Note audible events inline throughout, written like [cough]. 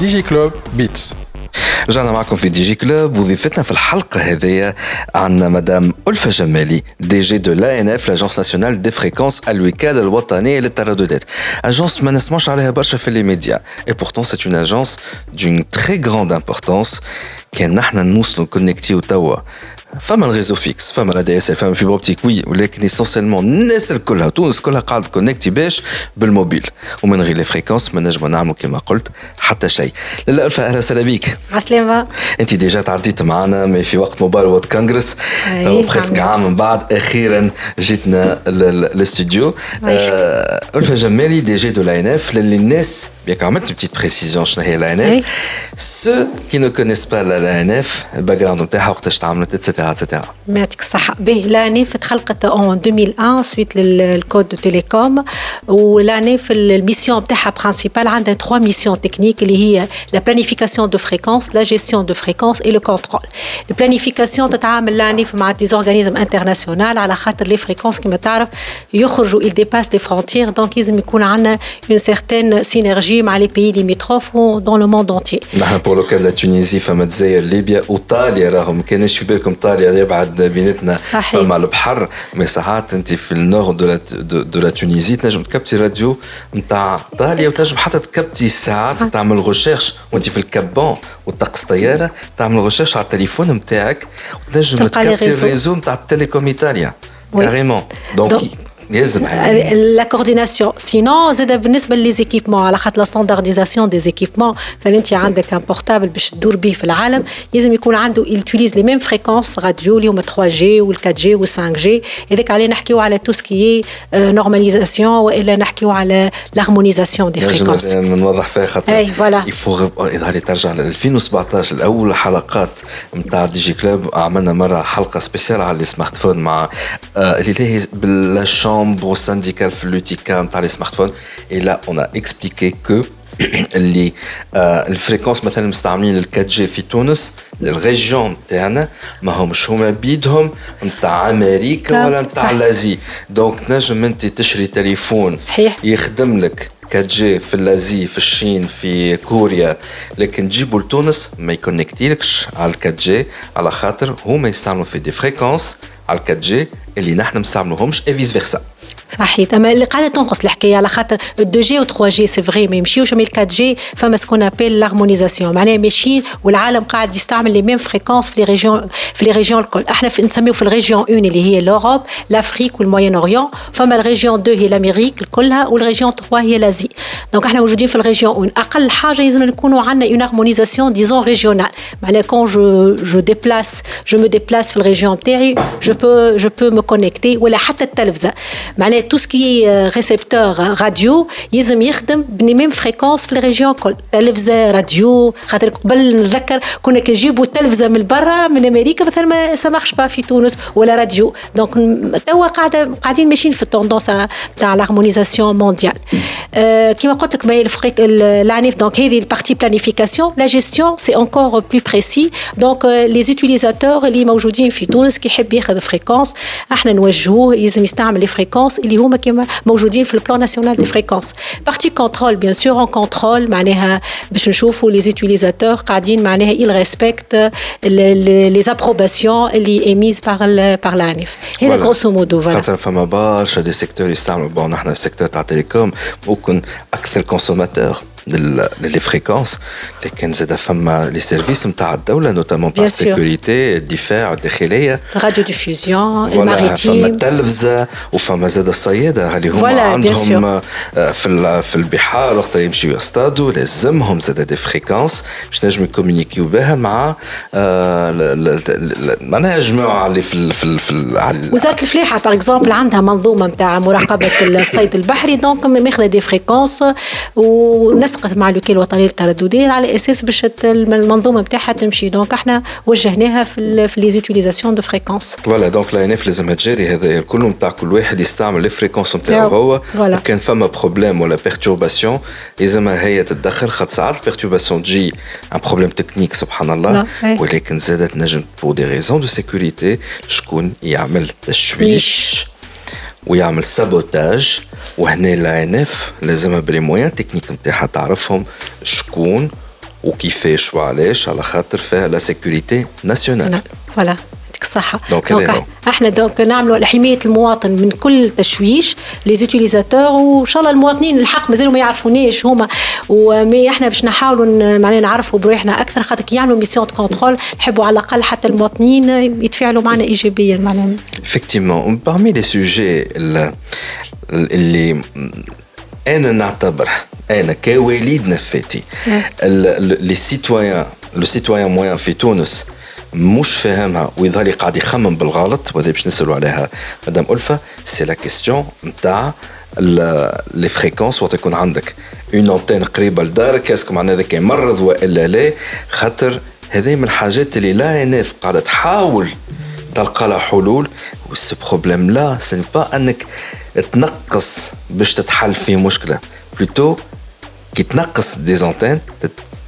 دي جي كلوب بيتس رجعنا معكم في دي جي كلوب وضيفتنا في الحلقة هذه عندنا مدام ألفة جمالي دي جي دو لا ان اف لاجونس ناسيونال دي فريكونس الوكالة الوطنية للترددات اجونس ما نسمعش عليها برشا في لي ميديا اي بورتون سي اون اجونس دون تري غراند امبورتونس كان نحن نوصلوا كونكتيو توا فما الريزو فيكس فما لا دي اس ال فما فيبر اوبتيك وي ولكن اسونسيلمون الناس الكلها تونس كلها قاعدة كونكتي باش بالموبيل. ومن غير les fréquences ما نجموا نعملوا كما قلت حتى شيء. لاله الفا أهلا وسهلا بيك عسلامة أنت déjà تعديت معنا mais في وقت Mobile World Congress. tout presque عام من بعد أخيرا جيتنا للاستوديو الفا جمالي DG de l'ANF للناس بيك عملت petite précision شنو هي l'ANF ceux qui ne connaissent pas l'ANF ال background نتاعها وقتاش تعملت اتسيتيرا اتسيتيرا يعطيك الصحة به لاني تخلقت اون 2001 سويت للكود دو تيليكوم ولاني في الميسيون نتاعها برانسيبال عندها تخوا ميسيون تكنيك اللي هي لا بلانيفيكاسيون دو فريكونس لا جيستيون دو فريكونس اي لو كونترول البلانيفيكاسيون تتعامل لاني مع دي زورغانيزم انترناسيونال على خاطر لي فريكونس كما تعرف يخرجوا il dépasse des frontières donc لازم يكون عندنا une certaine synergie مع les pays limitrophes dans le monde entier. نحن بور لو كان تونيزي فما الجزائر ليبيا وطاليا راهم ما كانش في بالكم طاليا يبعد بيناتنا. صحيح. فما البحر mais ساعات أنت في ال nord de la de la Tunisie تنجم تكبتي راديو نتاع طاليا وتنجم حتى تكبتي ساعات تعمل recherche وأنت في الكابون وتقص طيارة تعمل recherche على التليفون نتاعك وتنجم تكبتي ال réseau. نتاع ال Telecom Italia. carrément donc la coordination sinon زاد بالنسبة les équipements على خاطر la standardisation des équipements فانت عندك un portable باش تدور به في العالم لازم يكون عنده utilise les mêmes fréquences radio اللي هما 3 جي وال 4 جي وال 5 جي هذاك عليه نحكيو على tout ce qui est normalisation والا نحكيو على l'harmonisation des fréquences نوضح فيها خاطر et voilà يفو يظهر ترجع ل 2017 الأول حلقات نتاع Digiclub عملنا مرة حلقة spéciale على ال smartphone مع اللي هي بالشون chambre syndicale Flutica dans les smartphones. Et là, on a expliqué que [clears throat] les, euh, les fréquences مثلا مستعملين ال 4G في تونس ال région تاعنا ماهمش هما بيدهم نتاع أمريكا ولا نتاع l'Asie donc تنجم انت تشري تليفون صحيح يخدم لك 4G في l'Asie في الصين في كوريا لكن تجيبوا لتونس ما يكونكتيلكش على ال 4G على خاطر هما يستعملوا في des fréquences على ال 4G اللي نحن ما نستعملوهمش et vice versa صحيح. أما اللي قاعدة تنقص الحكاية على خاطر 2 G و 3 G c'est vrai ما يمشيوش mais 4 G فما ce qu'on appelle l'harmonisation معناها ماشيين والعالم قاعد يستعمل les mêmes fréquences في les régions في les régions الكل. إحنا في نسميو في ال région 1 اللي هي l'Europe l'Afrique وال Moyen-Orient فما ال région 2 هي l'Amérique كلها وال région 3 هي l'Asie دونك احنا موجودين في الريجيون 1 اقل حاجه لازم نكونوا عندنا اون هارمونيزاسيون ديزون ريجيونال معناها كون جو جو ديبلاس جو مو ديبلاس في الريجيون تاعي جو بو جو بو مو كونيكتي ولا حتى التلفزه معناها تو سكي ريسبتور راديو يلزم يخدم بني ميم فريكونس في الريجيون كل تلفزه راديو خاطر قبل نتذكر كنا كنجيبوا التلفزه من برا من امريكا مثلا ما سمحش با في تونس ولا راديو دونك توا قاعده قاعدين ماشيين في التوندونس تاع لارمونيزاسيون مونديال كيما قلت لك ما العنيف دونك هذه البارتي بلانيفيكاسيون لا جيستيون سي انكور بلو بريسي دونك لي زوتيليزاتور اللي موجودين في تونس كي يحب ياخذ فريكونس احنا نوجهوه يلزم يستعمل لي فريكونس اللي هما كما موجودين في البلان ناسيونال دي فريكونس بارتي كونترول بيان سور اون كونترول معناها باش نشوفوا لي زوتيليزاتور قاعدين معناها il ريسبكت لي زابروباسيون اللي ايميز بار بار لانف هذا غروسو مودو فوالا خاطر فما برشا دي سيكتور يستعملوا بون نحن السيكتور تاع تيليكوم ممكن اكثر C'est le consommateur. les fréquences لكن زاد فما les services نتاع الدولة notamment تاع ال sécurité الدفاع الداخليه radiodiffusion ال maritime فما التلفزه وفما زاد الصياده اللي هما عندهم في في البحار وقت يمشيو يصطادوا لازمهم زاد des fréquences باش نجموا يكومونيكيو بها مع معناها جماعة اللي في في في وزارة الفلاحة par exemple عندها منظومة نتاع مراقبة الصيد البحري donc ماخذة des fréquences وناس تنسق مع الوكيل الوطني للترددات على أساس باش المنظومة نتاعها تمشي. donc إحنا وجهناها في في les utilisations de fréquences voilà donc l'ANF لازم تجري هذا الكل نتاع كل واحد يستعمل les fréquences نتاعو هو. وكان فما problème ولا perturbation لازمها هي تتدخل خاطر ساعات ال perturbation تجي un problème technique سبحان الله. ولكن زادت نجم pour des raisons de sécurité شكون يعمل تشويش ويعمل sabotage. و l'ANF لازمها par les moyens techniques نتاعها تعرفهم شكون وكيفاش وعلاش على خاطر فيها la sécurité nationale voilà يعطيك الصحة. donc إحنا donc نعملوا حماية المواطن من كل تشويش les utilisateurs وإن شاء الله المواطنين الحق مازالوا ما يعرفونيش هما. و mais إحنا باش نحاولوا معناها نعرفوا بروحنا أكثر خاطر كي يعملوا mission de contrôle نحبوا على الأقل حتى المواطنين يتفاعلوا معنا ايجابيا معناها. Effectivement. Parmi les sujets اللي أنا نعتبر أنا كوليد نفاتي les citoyens le citoyen moyen في تونس مش فاهمها ويظهر قاعد يخمم بالغلط وهذا باش نسألوا عليها. مدام ألفا c'est la question نتاع les fréquences وقت يكون عندك une antenne قريبة لدارك est-ce que معناها هذاك يمرض وإلا لا؟ خاطر هذه من الحاجات اللي l'ANF قاعدة تحاول تلقى لها حلول. و ce problème-là c'est pas انك تنقص باش تتحل فيه مشكلة. plutôt كي تنقص des antennes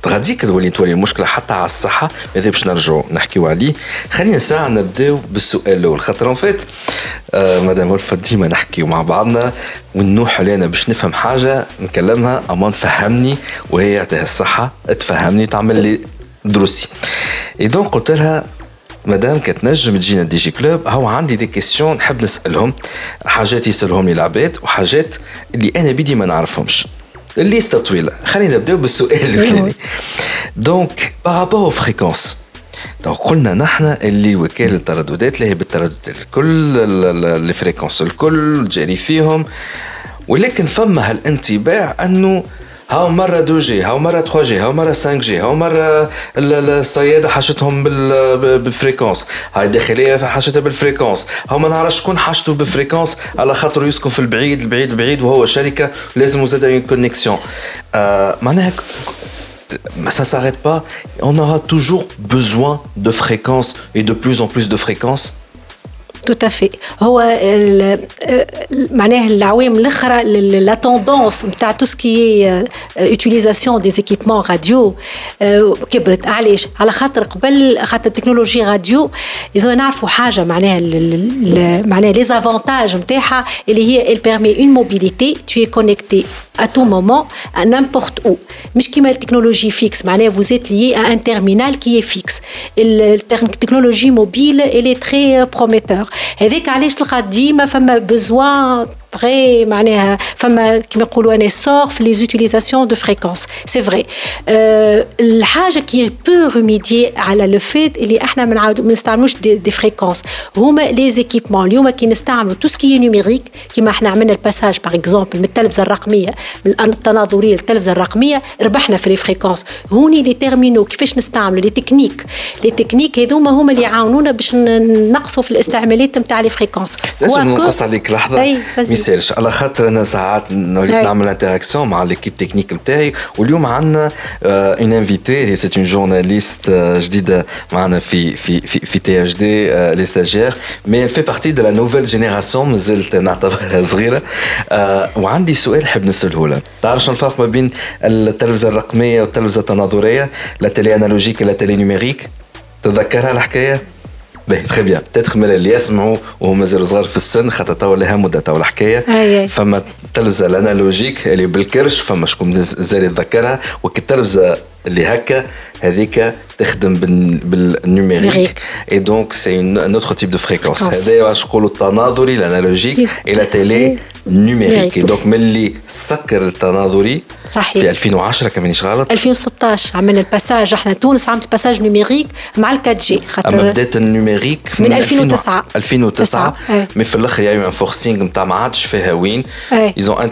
غاديك تولي تولي المشكلة حتى على الصحة هذا باش نرجعوا نحكيو عليه؟ خلينا ساعة نبداو بالسؤال الأول. خاطر فيت آه مدام ولفة ديما نحكيو مع بعضنا ونوح علينا باش نفهم حاجة نكلمها اما فهمني وهي يعطيها الصحة تفهمني تعمل لي دروسي. et donc قلت لها مدام كتنجم تجينا Digi Club هو عندي des questions نحب نسألهم حاجات يسألهم لي العباد وحاجات اللي أنا بدي ما نعرفهمش. الليسته طويله خلينا نبداو بالسؤال الثاني donc par rapport fréquences donc قلنا نحن اللي وكاله الترددات اللي هي بالترددات الكل ال fréquences الكل جاري فيهم ولكن فما هالانطباع انه هاو مرة 2G هاو مرة 3G هاو مرة 5G هاو مرة الصيادة حاشتهم بال fréquences هاي الداخلية حاشتها بال fréquences. هاو ما نعرفش شكون حاشته بال fréquences على خاطر يسكن في البعيد البعيد البعيد وهو شركة لازم زاد une connexion آه معناها ça s'arrête pas. On aura toujours besoin de fréquences et de plus en plus de fréquences tout à fait هو معناه العوامل الاخرى لا توندونس نتاع تو سكي يوتيليزاسيون دي زيكيبمون راديو كبرت علاش على خاطر قبل خاطر التكنولوجي راديو لازم نعرفوا حاجه معناها معناها لي زافونتاج نتاعها اللي هي elle permet une mobilité tu es connecté à tout moment à n'importe où مش كيما التكنولوجي فيكس معناها vous êtes lié à un terminal qui est fixe التكنولوجي موبيل elle est très prometteur هذاك علاش تلقى ديما فما besoin vrai معناها فما كما يقولوا ان سور في les utilisations de fréquences c'est vrai الحاجة qui peut remédier على le fait اللي إحنا ما نعاودوا ما نستعملوش des, des fréquences هما les équipements اليوم كي نستعملوا tout ce qui numérique كيما إحنا عملنا ال passage par exemple من التلفزة الرقمية من التناظرية للتلفزة الرقمية ربحنا في les fréquences هوني les terminaux كيفاش نستعملوا؟ les techniques les techniques هذوما هما اللي يعاونونا باش نقصوا في الاستعمالات نتاع les fréquences نقص عليك لحظة. يسالش على خاطر أنا ساعات نوليت نعمل interaction مع l'équipe technique نتاعي واليوم عندنا une invitée c'est une journaliste جديدة معنا في في في في تي اش دي les stagiaires mais fait partie de la nouvelle génération مازلت نعتبرها صغيرة. وعندي سؤال حاب نسأله لها تعرف شنو الفرق ما بين التلفزة الرقمية والتلفزة التناظرية؟ la télé analogique la télé numérique تتذكرها الحكاية؟ باهي très bien. peut-être من اللي يسمعوا وهم مازالوا صغار في السن خاطر توا لها مدة توا الحكاية. فما التلفزه ال analogique اللي بالكرش فما شكون زال يتذكرها. وكالتلفزه اللي هكا هذيك تخدم بال numérique et donc c'est un autre type de fréquence هذايا واش نقولوا التناظري ال analogique et la télé numérique donc ملي سكر التناظري صحيح. في 2010 كمان مانيش غلط؟ 2016 عملنا ال passage. إحنا تونس عملت ال passage numérique مع ال quatre G. خاطر أما بدات ال numérique من, من 2009 2009 mais في الأخر un forcing نتاع ما عادش فيها وين. ايزون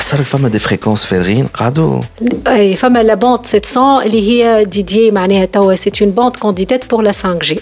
صار فما des fréquences فارغين قعدوا أي فما la bande 700 اللي هي dédiée معناها توا c'est une bande candidate pour la 5G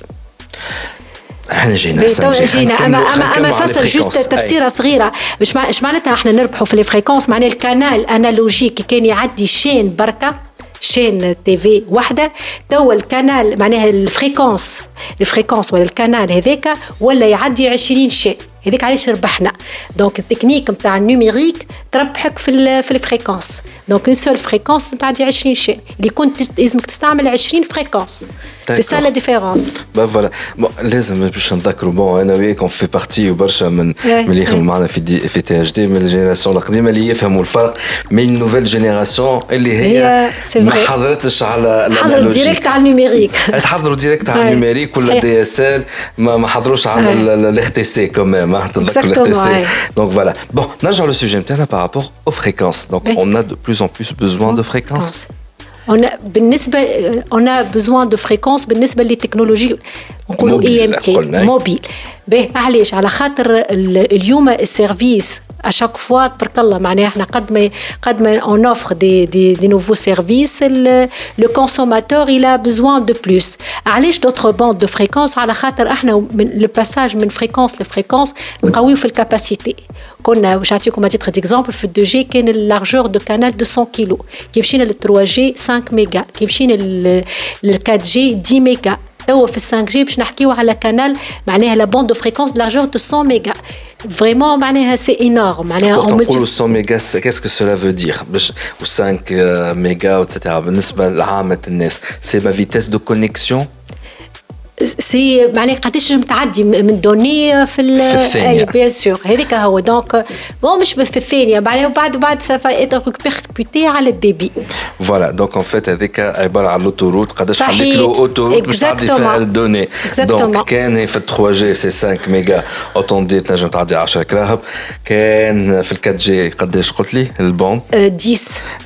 إحنا جينا جينا. اما اما أما فصل juste تفسيرة صغيرة. مش معناتها إحنا نربحوا في les fréquences معناها ال canal analogique. كان يعدي chaîne بركة chaîne TV واحدة. توا الكانال معناها الفريكونس الفريكونس ولا الكانال هذاك ولا يعدي 20 chaînes هذيك علاش ربحنا. دونك التكنيك نتاع النيميريك تربحك في في الفريكونس دونك اون سول فريكونس تعدي 20 شيء اللي كنت لازمك تستعمل 20 فريكونس سي سا لا ديفيرونس با فوالا بون لازم باش نذكروا بون انا وياك اون في بارتي وبرشا من من اللي يخدموا معنا في دي في تي اتش دي من الجينيراسيون القديمه اللي يفهموا الفرق بين النوفيل جينيراسيون اللي هي ما حضرتش على حضروا ديريكت على النيميريك تحضروا ديريكت على النيميريك ولا دي اس ال ما حضروش على الاخ تي سي كمان Exactement. Donc voilà. Bon, là, genre le sujet par rapport aux fréquences. Donc on a de plus en plus besoin de fréquences. On a, on a besoin de fréquences بالنسبه للتكنولوجي نقولوا اي ام تي موبيل باهي علاش على خاطر اليوم السيرفيس à chaque fois تبارك الله معناها احنا قد ما قد ما on offre des des, des nouveaux services le, le consommateur il a besoin de plus علاش d'autres bandes de fréquences على خاطر احنا من le passage من fréquence لفريكونس نقويو في الكاباسيتي كنا باش نعطيكم تيتر ديكزومبل في 2 جي كان اللارجور دو كانال 200 كيلو كي مشينا لل 3 جي 5 ميجا كي مشينا لل 4 جي 10 ميجا توا في 5 جي باش نحكيو على كانال معناها لا بوند دو فريكونس لارجور دو 100 ميجا vraiment c'est énorme. On multiplie... le 100 mégas qu'est-ce que cela veut dire? Ou 5 euh, mégas etc c'est ma vitesse de connexion? c'est معناها قداش متعدي من données في, في أي bien sûr هذاك هو. donc bon مش في الثانية. بعد بعد بعد ça va être répercuté على ال débit. voilà donc en fait هذاك عبارة على l'autoroute قداش عندك l'autoroute باش تعدي فيها ال données donc كان في 3 جي سي 5 ميجا autant de تنجم تعدي 10 كراهب. كان في 4G قداش قلت لي؟ ال bande 10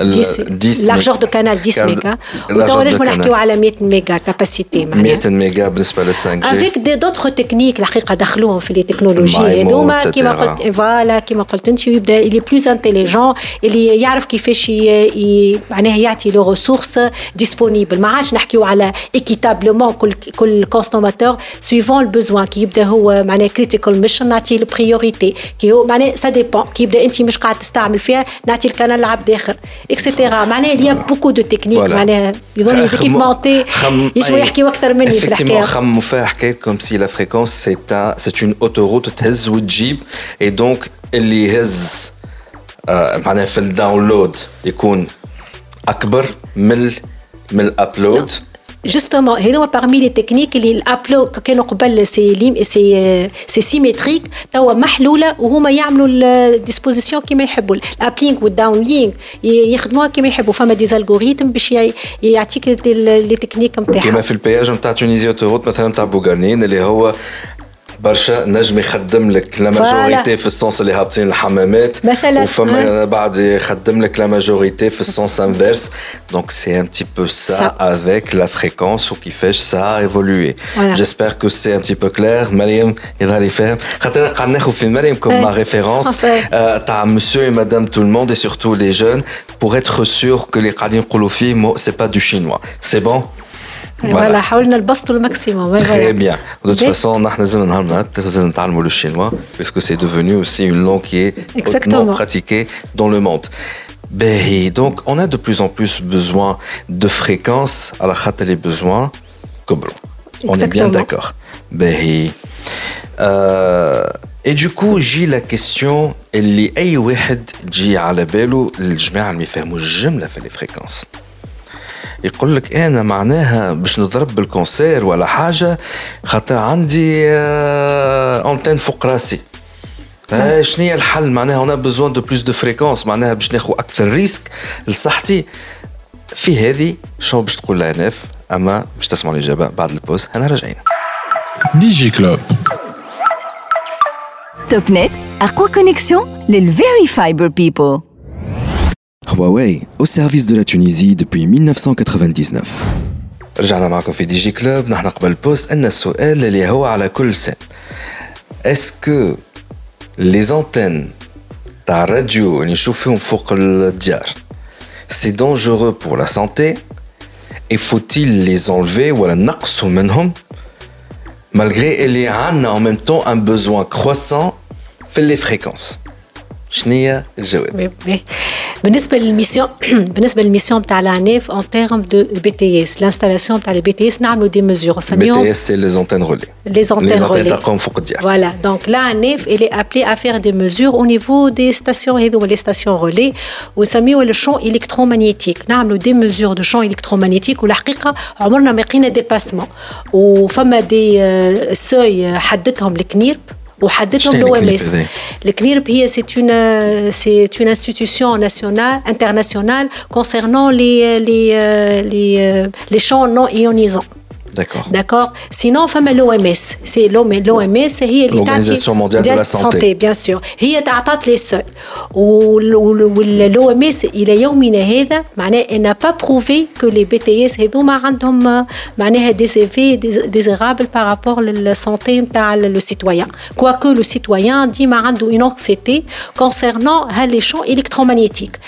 10 لارجور دو كانال 10 ميجا. وتوا نجمو نحكيو على 100 ميجا كاباسيتي معناها 100 ميجا بالنسبه لل 5 جي افيك دي دوتر تكنيك الحقيقه دخلوهم في لي تكنولوجي هذوما كيما قلت فوالا كيما قلت انت يبدا اللي بلوز انتيليجون اللي يعرف كيفاش معناها يعطي لو ريسورس ديسپونيبل ما عادش نحكيو على ايكيتابلومون كل كل كونسوماتور سويفون البوزوان كي يبدا هو معناها كريتيكال ميشن نعطي البريوريتي كي هو معناها سا ديبون كي يبدا انت مش قاعد تستعمل فيها نعطي الكنال لعبد اخر اكسيتيرا معناها il y a beaucoup de techniques معناها يظن لي زيكيبمونتي يجوا يحكيوا اكثر مني في الحكايه نخمموا فيها حكايه comme si la fréquence c'est un c'est une autoroute تهز وتجيب et donc اللي يهز معناها في الداونلود يكون اكبر من من الابلود جوستومون هذوما بارمي لي تكنيك اللي الابلود كانوا قبل سي ليم سي سي سيمتريك توا محلوله وهما يعملوا ال disposition كيما يحبوا ال uplink وال downlink يخدموها كيما يحبوا فما des algorithmes باش يعطيك les techniques نتاعها كيما في ال péage نتاع Tunisie Autoroutes مثلا نتاع بوغارنين اللي هو برشا نجم يخدم لك لا ماجوريتي في السونس اللي هابطين الحمامات مثلا وفما بعد يخدم لك لا ماجوريتي في السونس انفيرس دونك سي ان بتي بو سا افيك لا فريكونس وكيفاش سا ايفولوي جيسبر كو سي ان بتي بو كلير مريم يظهر يفهم خاطر قاعد ناخذ في مريم كوم ما ريفيرونس تاع مسيو اي مدام تو الموند اي سورتو لي جون pour être sûr que les قاعدين يقولوا فيه c'est pas du chinois c'est bon Voilà, حاولنا نبسطوا الماكسيموم Très bien. De toute façon, nous avons le chinois, puisque c'est devenu aussi une langue qui est hautement pratiquée dans le monde. Donc, on a de plus en plus besoin de fréquences à la khat les besoins. On est bien d'accord. Et du coup, j'ai la question اللي أي واحد جي على باله الجماعة اللي ما يفهموش الجملة في les fréquences. يقول لك أنا معناها باش نضرب بال cancer ولا حاجة خاطر عندي antenne فوق راسي. آه. شنو هي الحل؟ معناها أنا besoin de plus de fréquences معناها باش ناخذ أكثر risque لصحتي. في هذه شنو باش تقول لها ناف أما باش تسمعوا الإجابة بعد البوز أنا راجعين. دي جي كلوب توب نت أقوى كونيكسيون للفيري فايبر بيبل Huawei, au service de la Tunisie depuis 1999. رجعنا معكم في دي جي كلوب نحن قبل بوست ان السؤال اللي هو على كل سن اسكو لي زونتين تاع الراديو اللي نشوف فيهم فوق الديار سي دونجورو بور لا سانتي اي فوتيل لي زونلفي ولا نقصوا منهم malgré اللي عندنا en même temps un besoin croissant في les fréquences شنو هي الجواب؟ بالنسبه للميسيون بالنسبه للميسيون تاع لانيف ان تيرم دو بي تي اس لانستالاسيون تاع لي بي تي اس نعملوا دي ميزور نسميهم بي تي اس سي لي زونتين رولي لي زونتين رولي تلقاهم فوق الديار فوالا دونك لانيف il est appelé à faire des mesures au niveau des stations هذوما لي ستاسيون رولي ونسميوه لو شون الكترومagnétique نعملوا دي ميزور دو شون الكترومagnétique والحقيقه عمرنا ما لقينا ديباسمون وفما دي سوي حددهم الكنيرب وحددهم لو ام اس الكنيرب هي سي اون سي اون انستيتيوشن ناسيونال انترناسيونال كونسيرنون لي لي لي لي شون نون ايونيزون D'accord. D'accord. Sinon, femme l'OMS. C'est l'OMS, c'est l'Organisation mondiale de la santé. bien sûr. هي تعطت لي سول والOMS الى يومنا هذا معناه elle n'a pas prouvé que les BTS هذوما عندهم معناها des effets désirables par rapport للسانتي نتاع le citoyen. Quoique le citoyen ديما عنده une anxiété concernant les champs électromagnétiques.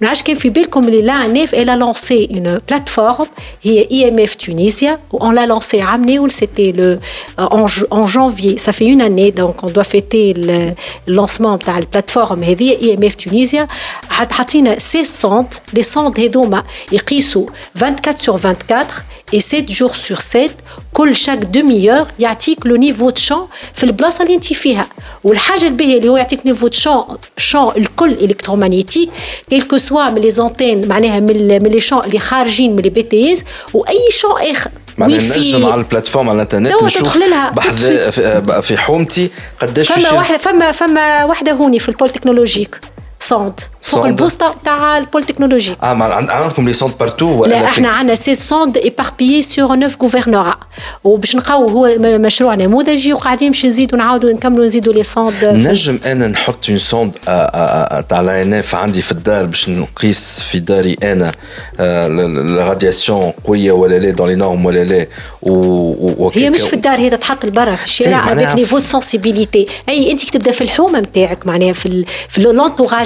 ما نعرفش كان في بالكم اللي لا نيف elle a lancé une plateforme هي IMF Tunisia on l'a lancé à Amnéoul, c'était le euh, en, en, janvier. Ça fait une année, donc on doit fêter le lancement de la plateforme IMF Tunisia. حطينا 16 sondes, les sondes هذوما يقيسوا 24 sur 24 et 7 jours sur 7 كل chaque demi-heure يعطيك لو نيفو دو شون في البلاصه اللي انت فيها والحاجه الباهيه اللي هو يعطيك نيفو دو شون شون الكل الكترومagnétique كيلكو سوا من لي زونتين معناها من لي شون اللي خارجين من لي بي تي اس واي شون اخر معناها نجم على ال plateforme على الإنترنت نشوف لها بحث في حومتي قداش فما واحدة فما فما واحدة هوني في ال pôle technologique sonde فوق البوسطه تاع البولتكنولوجي آه عندكم les sondes partout لا إحنا عندنا ces sondes éparpillées sur neuf gouvernorats وباش نقاو هو مشروع نموذجي وقاعدين باش نزيدوا نعاودوا نكملوا نزيدوا les sondes نجم أنا نحط une sonde تاع l'ANF عندي في الدار باش نقيس في داري أنا ال radiation قويه ولا لا dans les normes ولا لا هي مش في الدار هي تتحط لبرا في الشارع avec niveau de sensibilité أي أنت تبدا في الحومة نتاعك معناها في في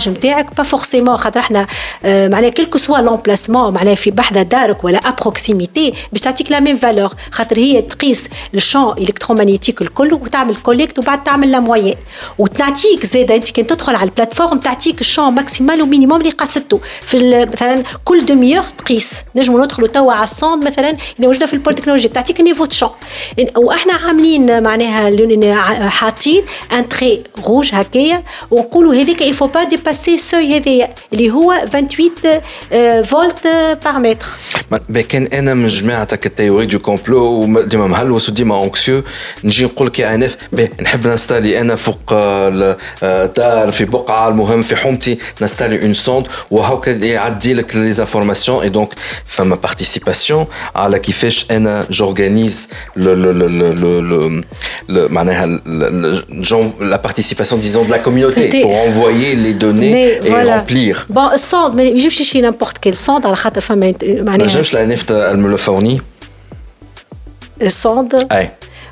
نتاعك pas forcément خاطر إحنا معناها quelque soit l'emplacement معناها في بحذا دارك ولا à proximité باش تعطيك la même valeur خاطر هي تقيس ال champ électromagnétique الكل وتعمل collecte وبعد تعمل la moyenne وتعطيك زاده أنت كي تدخل على ال plateforme تعطيك ال champ maximal و minimum اللي قاسته في مثلا كل demi-heure تقيس. نجموا ندخلوا توا على ال sonde مثلا اللي موجوده في ال pôle technologique تعطيك niveau de champ وإحنا عاملين معناها حاطين un trait rouge هكايا. ونقولوا هذيك il faut pas سوي هذايا اللي هو 28 فولت بار متر كان انا من جماعه التيوري دو كومبلو ديما مهلوس وديما اونكسيو نجي نقول لك يا انف نحب نستالي انا فوق دار في بقعه المهم في حومتي نستالي اون سوند وهاكا يعدي لك لي زانفورماسيون اي دونك فما بارتيسيباسيون على كيفاش انا جورغانيز معناها la participation disons de la communauté pour envoyer les données ramener et remplir. Bon, sonde, mais je vais chez n'importe quelle sonde. Je la euh, elle me le fournit. Euh, sonde.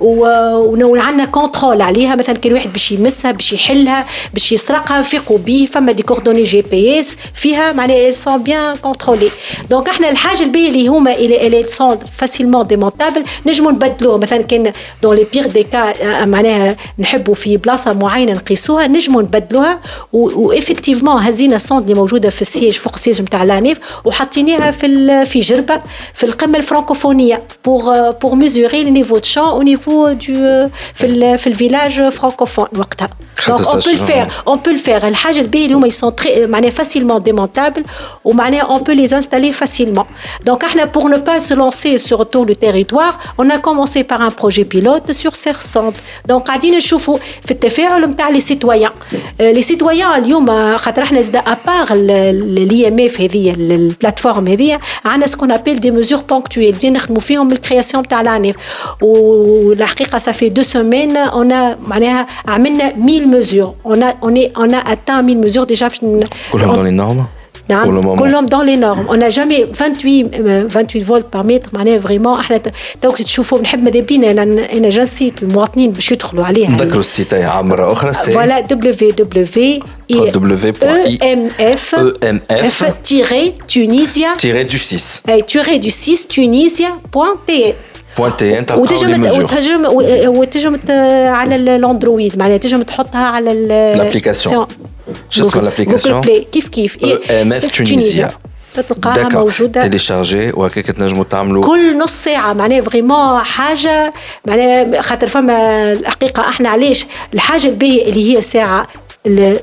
وعندنا contrôle عليها. مثلا كان واحد باش يمسها باش يحلها باش يسرقها نفيقوا به فما des coordonnées GPS فيها معناها sont bien contrôlées donc إحنا الحاجة الباهيه اللي هما اللي sont facilement démontables نجموا نبدلوه مثلا كان dans le pire des cas معناها نحبوا في بلاصة معينة نقيسوها نجموا نبدلوها. و effectivement هزينا sonde اللي موجودة في السيج فوق السيج نتاع l'ANF وحطيناها في في جربة في القمة الفرنكوفونية بور بور ميزوري لو نيفو دو شون au niveau du في ال في الفيلاج فرانكوفون وقتها دونك اون بو الفير اون بو الفير الحاجه الباهيه اللي هما يسون تري معناها فاسيلمون ديمونتابل ومعناها اون بو لي انستالي فاسيلمون دونك احنا بور نو با se lancer sur tout le territoire on a commencé par un projet pilote sur سيرسونت دونك قاعدين نشوفوا في التفاعل نتاع لي سيتويان لي سيتويان اليوم خاطر احنا زاد ابار الاي ام اف هذه البلاتفورم هذه عندنا سكون ابيل دي ميزور بونكتويل بدينا نخدموا فيهم الكرياسيون تاع لانيف والحقيقه صافي دو سومين اون معناها عملنا 1000 ميزور اون اون اون اتان 1000 ميزور ديجا باش كلهم دون لي نورم نعم كلهم دون لي نورم اون جامي 28 28 فولت بار متر معناها فريمون احنا توك تشوفوا نحب ماذا بينا انا انا جنسيت المواطنين باش يدخلوا عليها نذكروا السيت مره اخرى سي فوالا دبليو دبليو EMF, EMF tiré Tunisia tiré du 6 tiré du 6 Tunisia.te بوانتي أنت وتنجم وتنجم وتنجم على الأندرويد معناها تنجم تحطها على الابليكاسيون شو اسمها الابليكاسيون كيف كيف؟ ام اف تونيزيا. تلقاها موجودة. تيليشارجي وهكاك تنجموا تعملوا كل نص ساعة معناها فريمون حاجة معناها خاطر فما الحقيقة إحنا علاش؟ الحاجة الباهية اللي هي ساعة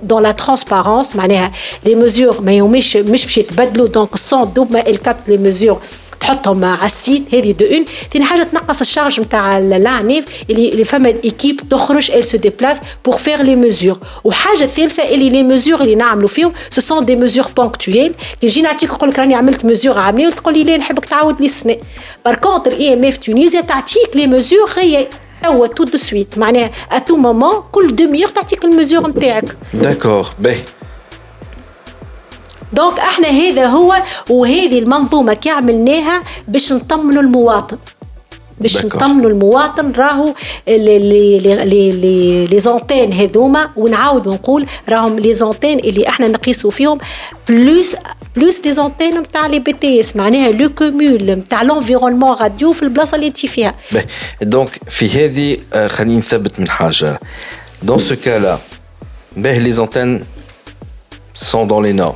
دون لا ترانسبارونس معناها لي ميزور ما يوميش مش باش يتبدلوا دونك السون دوب ما الكاب لي ميزور تحطهم على ال site هذه de un. ثاني حاجة تنقص ال charge نتاع l'ANF اللي فما équipe تخرج elle se déplace pour faire les mesures وحاجة ثالثة اللي les mesures اللي نعملوا فيهم ce sont des mesures ponctuelles كي نجي نعطيك نقول لك راني عملت ميزور عامية وتقول لي لا نحبك تعاود لي السنة. par contre EMF Tunisia تعطيك les mesures هي توا tout de suite معناها à tout moment كل demi-heure تعطيك ال mesure نتاعك d'accord باهي donc إحنا هذا هو وهذه المنظومة كي عملناها باش نطمنوا المواطن. باش نطمنوا المواطن راهو les antennes هذوما ونعاود ونقول راهم les antennes اللي إحنا نقيسوا فيهم plus plus les antennes نتاع les BTS معناها le cumul نتاع l'environnement radio في البلاصة اللي انت فيها. donc في هذه خليني نثبت من حاجة. دون سو كالا باهي لي زونتين سون دون لي نورم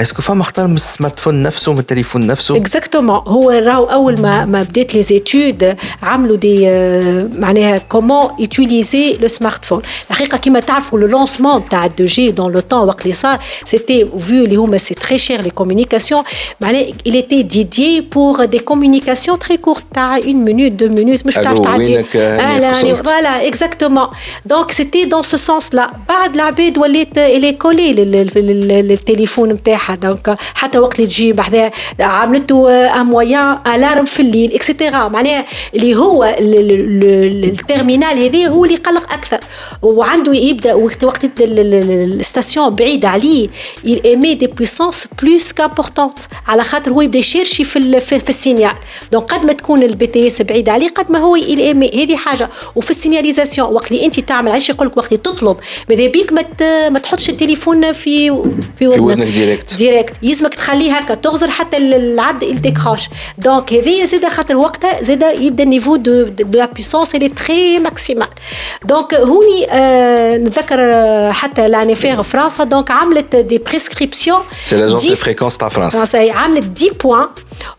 اسكو فما اختار من السمارت فون نفسه من التليفون نفسه اكزاكتومون هو راهو اول ما ما بدات لي زيتود عملوا دي معناها كومون يوتيليزي لو سمارت فون الحقيقه كما تعرفوا لو لونسمون تاع الدو جي دون لو طون وقت اللي صار سيتي فيو اللي هما سي تري شير لي كومونيكاسيون معناها il était dédié pour des communications très courtes تاع 1 minute 2 minutes مش تعرف تعدي اهلا فوالا اكزاكتومون دونك سيتي دون سو سونس لا بعد العباد ولات الي كولي للتليفون نتاعها دونك حتى وقت اللي تجي بحذا عملته un moyen alarme في الليل et cetera معناها اللي هو ال terminal هذا هو اللي يقلق أكثر. وعنده يبدأ وقت وقت ال station بعيده عليه émet des puissances plus importantes على خاطر هو يبدأ يشيرشي في في, ال signal. donc قد ما تكون ال BTS بعيده عليه قد ما هو émet هذه حاجة. وفي ال signalisation وقت اللي أنت تعمل علاش يقول لك وقت اللي تطلب؟ ماذا بيك ما تحطش التليفون في في ودنك directe. directe يلزمك تخليه هكا تغزر حتى العبد il décroche donc هذايا زاد خاطر وقتها زاد يبدا ال niveau de de la puissance اللي très maximale donc هوني آه نذكر حتى l'ANFR فرنسا donc عملت des prescriptions c'est l'agence des fréquences تاع فرنسا عملت 10 points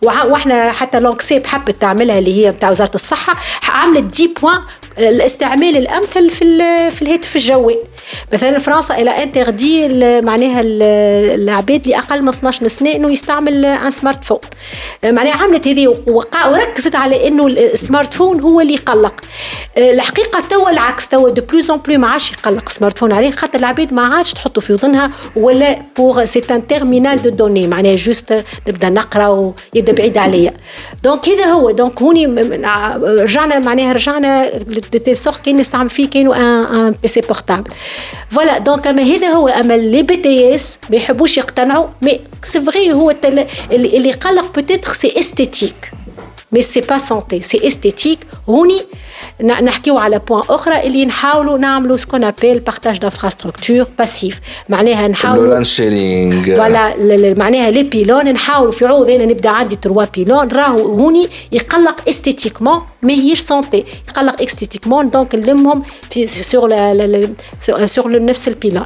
وإحنا حتى l'ANCSEP حبت تعملها اللي هي نتاع وزارة الصحة. عملت 10 points الاستعمال الأمثل في في الهاتف الجوال. مثلا فرنسا elle a interdit معناها العباد اللي أقل من 12 سنه إنه يستعمل un smartphone معناها عملت هذه وركزت على إنه ال smartphone هو اللي يقلق. الحقيقة توا العكس توا de plus en plus ما عادش يقلق smartphone عليه خاطر العباد ما عادش تحطه في وذنها ولا pour c'est un terminal de données معناها juste نبدأ نقرأ ويبدأ بعيد عليا. donc هذا هو. donc هوني رجعنا معناها رجعنا de telle sorte كأن نستعمل فيه كأنو un un PC portable voilà donc اما هذا هو أما les BTS ما يحبوش يقتنعوا mais c'est vrai هو اللي يقلق peut-être c'est esthétique مي سي با سونتي سي استيتيك هوني نحكيو على بوان اخرى اللي نحاولوا نعملوا سكون ابيل بارتاج دانفراستركتور باسيف معناها نحاولوا لان شيرينغ فوالا معناها لي بيلون نحاولوا في عوض انا نبدا عندي تروا بيلون راهو هوني يقلق استيتيكمون ما هيش سونتي يقلق استيتيكمون دونك نلمهم في سور سور نفس البيلون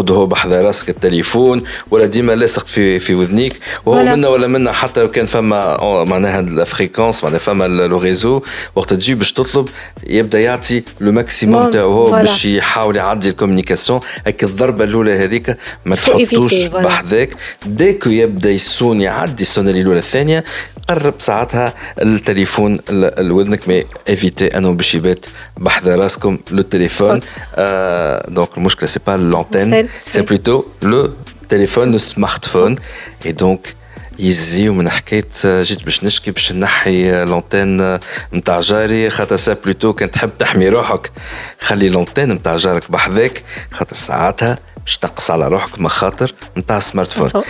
هو بحذا راسك التليفون ولا ديما لاصق في في وذنيك وهو ولا. منا ولا منا حتى لو كان فما معناها ال fréquence معناها فما le réseau وقت تجي باش تطلب يبدأ يعطي le maximum تاعو هو. باش يحاول يعدي ال communication هيك الضربة الأولى هذيك ما تحطوش. بحذاك du coup يبدأ ي sonne يعدي ال sonnerie الأولى الثانية قرب ساعتها التليفون لودنك mais évitez انه باش يبات بحذا راسكم le téléphone آه donc المشكلة c'est pas l'antenne c'est plutôt le téléphone le smartphone et donc يزيو من حكايه آه، جيت باش نشكي باش نحي l'antenne نتاع جاري. خاطر ça plutôt كان تحب تحمي روحك. خلي l'antenne نتاع جارك بحذاك. خاطر ساعتها باش تقص على روحك مخاطر نتاع سمارت فون صح.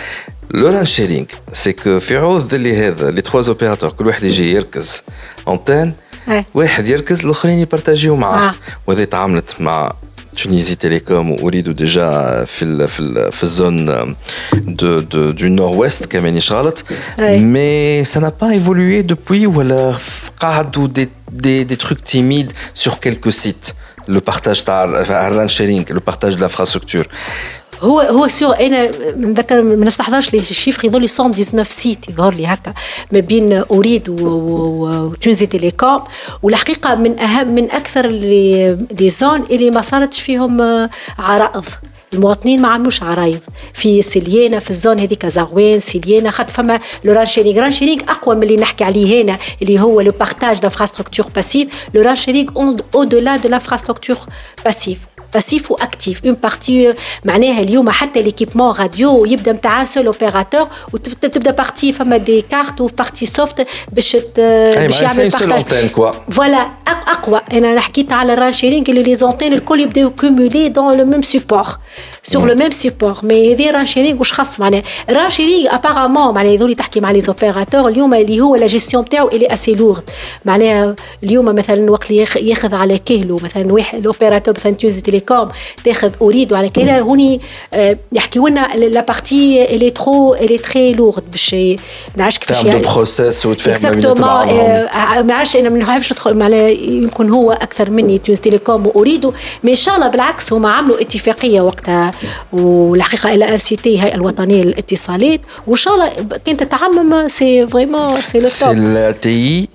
لوران شيرينغ سي كو في عوض اللي هذا لي تخوا اوبيراتور كل واحد يجي يركز اونتين أي. واحد يركز الاخرين يبارتاجيو معاه آه. وهذه تعاملت مع تونيزي تيليكوم واريدو ديجا في ال في ال في الزون دو دو دو نور ويست كمان غلط أي. مي سا n'a pas évolué depuis ولا قعدوا دي دي دي تروك تيميد سور كيلكو سيت لو بارتاج تاع الران شيرينغ لو بارتاج لانفراستركتور هو هو سور أنا نذكر ما نستحضرش لي الشيفر يظهر لي 119 سيت يظهر لي هكا ما بين Ooredoo و- و- و Tunisie Telecom. والحقيقة من اهم من أكثر les les zones اللي ما صارتش فيهم آه، عرائض. المواطنين ما عملوش عرايض. في سليانة في ال zone هذيك زغوين سليانة خاطر فما le RAN sharing. RAN sharing أقوى من اللي نحكي عليه هنا اللي هو le partage d'infrastructure passive le RAN sharing au-delà de l'infrastructure passive باسيف واكتيف اون بارتي معناها اليوم حتى ليكيبمون راديو يبدا نتاع سول اوبيراتور وتبدا بارتي فما دي كارت وبارتي سوفت باش ت- باش يعمل سي بارتاج لونتين كوا فوالا أق- اقوى انا حكيت على الران شيرينغ اللي لي زونتين الكل يبداو كومولي دون لو ميم سيبور سور لو ميم سيبور مي هذه ران شيرينغ واش خاص معناها ران شيرينغ ابارامون معناها يظهر تحكي مع لي زوبيراتور اليوم اللي هو لا جيستيون تاعو اللي اسي لورد معناها اليوم مثلا وقت اللي ياخ- ياخذ على كهلو مثلا واحد الاوبيراتور مثلا تيوزي تيليكوم تاخذ Ooredoo على كهلو هوني آه، يحكيوا لنا la partie اللي trop اللي très lourde باش ما نعرفش كيفاش تفهم ي- دو بروسيس وتفهم ما بين exactement بعضهم ما عرفش أنا ما نحبش ندخل معناها يمكن هو أكثر مني Tunisie Telecom و Ooredoo mais إن شاء الله بالعكس هما عملوا اتفاقية وقتها. والحقيقة l'INT الهيئه الوطنية للاتصالات. وإن شاء الله كانت تتعمم سي فريمون سي لو توب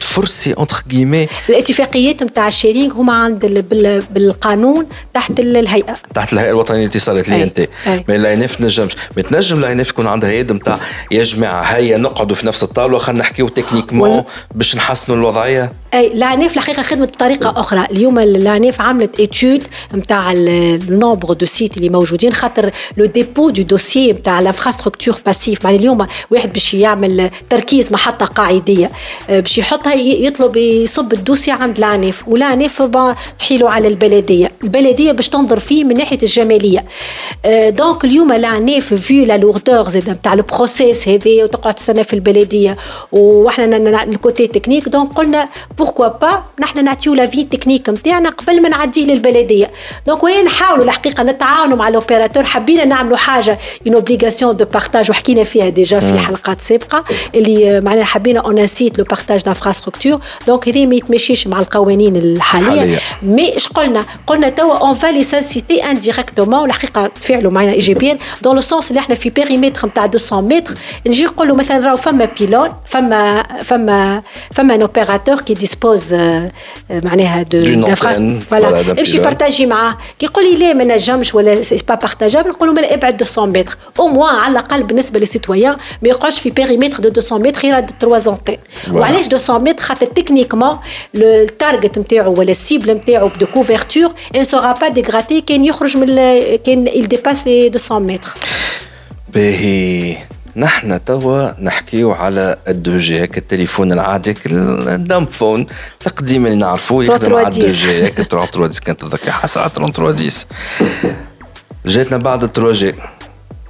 تفرسي انتر كيمي الاتفاقيات نتاع ال sharing هما عند ال- بال- بالقانون تحت ال- الهيئه تحت الهيئة الوطنية للاتصالات لي أي. أنت. mais l'ANF تنجمش. ما تنجم l'ANF يكون عندها يد نتاع يا جماعة هيا نقعدوا في نفس الطاولة خلينا نحكيو techniquement باش نحسنوا الوضعية. أي l'ANF الحقيقة خدمت بطريقة أخرى. اليوم l'ANF عملت étude نتاع ال nombre de sites اللي موجودين خاطر le dépôt de dossier نتاع l'infrastructure passive يعني اليوم واحد باش يعمل تركيز محطة قاعدية آه، باش يحطها يطلب يصب ال dossier عند l'ANF و l'ANF bon تحيلوا على البلدية. البلدية باش تنظر فيه من ناحية الجمالية. آه، donc اليوم l'ANF vu la lourdeur زاد نتاع ال process هذه وتقعد تستنى في البلدية. وإحنا ال côté technique donc قلنا pourquoi pas نحن نعطيو l'avis technique نتاعنا قبل ما نعديه للبلدية. donc وين نحاولوا الحقيقة نتعاونوا مع ال opérateurs حبينا نعملوا حاجة une obligation de partage وحكينا فيها déjà في حلقات سابقة اللي معناها حبينا اون انسيت لو بارتاج دانفراستركتور دونك هذه ما يتمشيش مع القوانين الحاليه حالية. مي اش قلنا قلنا توا اون فا ليسانسيتي انديريكتومون الحقيقه تفاعلوا معنا ايجابيا دون لو سونس اللي احنا في بيريمتر نتاع 200 متر نجي نقول له مثلا راهو فما بيلون فما فما فما ان اوبيراتور كي ديسبوز معناها دو D'une دانفراس antenne, voilà, فوالا d'un امشي pylône. بارتاجي معاه كي يقول لي لا ما نجمش ولا سي با بارتاجابل نقول له مالا ابعد 200 متر او موان على الاقل بالنسبه للسيتويان ما يقعدش في بيريمتر دو 200 متر يرد 3 انتين Voilà. وعلاش 200 متر متر خاطر تكنيكمون التارجت نتاعو ولا السيبل نتاعو دو كوفرتور ان سورا با ديغراتي كان يخرج من كان il dépasse les 200 متر باهي نحن توا نحكيو على الدو جي هيك التليفون العادي الدم فون القديم اللي نعرفوه يخدم على الدو جي هيك 3 10 كانت تذكر حسرة 33 10 جاتنا بعد 3 جي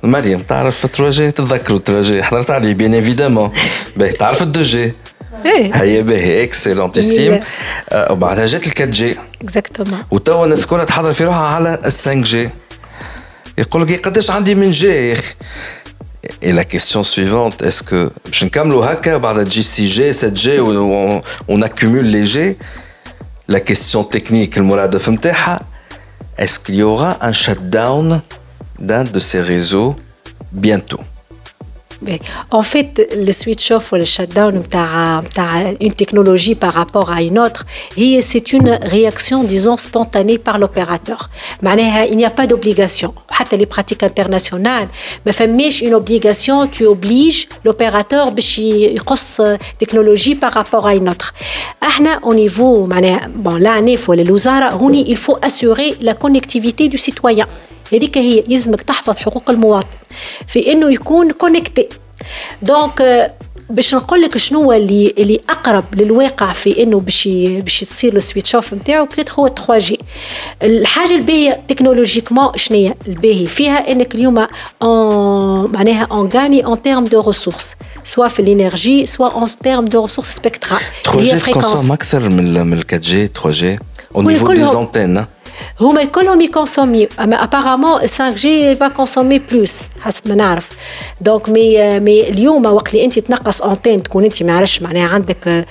مريم تعرف 3 جي تتذكروا 3 جي حضرت عليه بيان ايفيدامون باهي تعرف الدو جي ايه هيا باهي اكسلونتيسيم وبعدها جات ال 4 جي اكزاكتومون وتوا الناس كلها تحضر في روحها على ال 5 جي يقول لك قداش عندي من جي يا اخي Et la question suivante, est-ce que je ne haka par la G6G, 7G, où on, on accumule les G La question technique, le moulad de est-ce qu'il y aura un shutdown d'un de ces réseaux bientôt En fait, le switch off ou le shutdown une technologie par rapport à une autre, c'est une réaction, disons, spontanée par l'opérateur. Il n'y a pas d'obligation. Les pratiques internationales, mais une obligation, tu obliges l'opérateur à technologie par rapport à une autre. Au niveau, bon, là, il faut assurer la connectivité du citoyen. هذيك هي يلزمك تحفظ حقوق المواطن في إنه يكون connecté donc باش نقول لك شنو اللي اللي أقرب للواقع في إنه باش باش تصير ال switch-off نتاعو peut-être هو 3 G الحاجة الباهية technologiquement شنو هي الباهي فيها إنك اليوم معناها اون غاني اون تيرم دو ريسورس سوا في الانرجي سوا اون تيرم دو ريسورس سبكترال 3 جي تكونسوم أكثر من من 4 جي 3 جي au niveau des antennes هما كلهم يكونسومي اما ابارامون 5 جي va consommer plus حسب ما نعرف دونك مي مي اليوم وقت اللي انت تنقص انتين تكون انت ما عرفش معناها عندك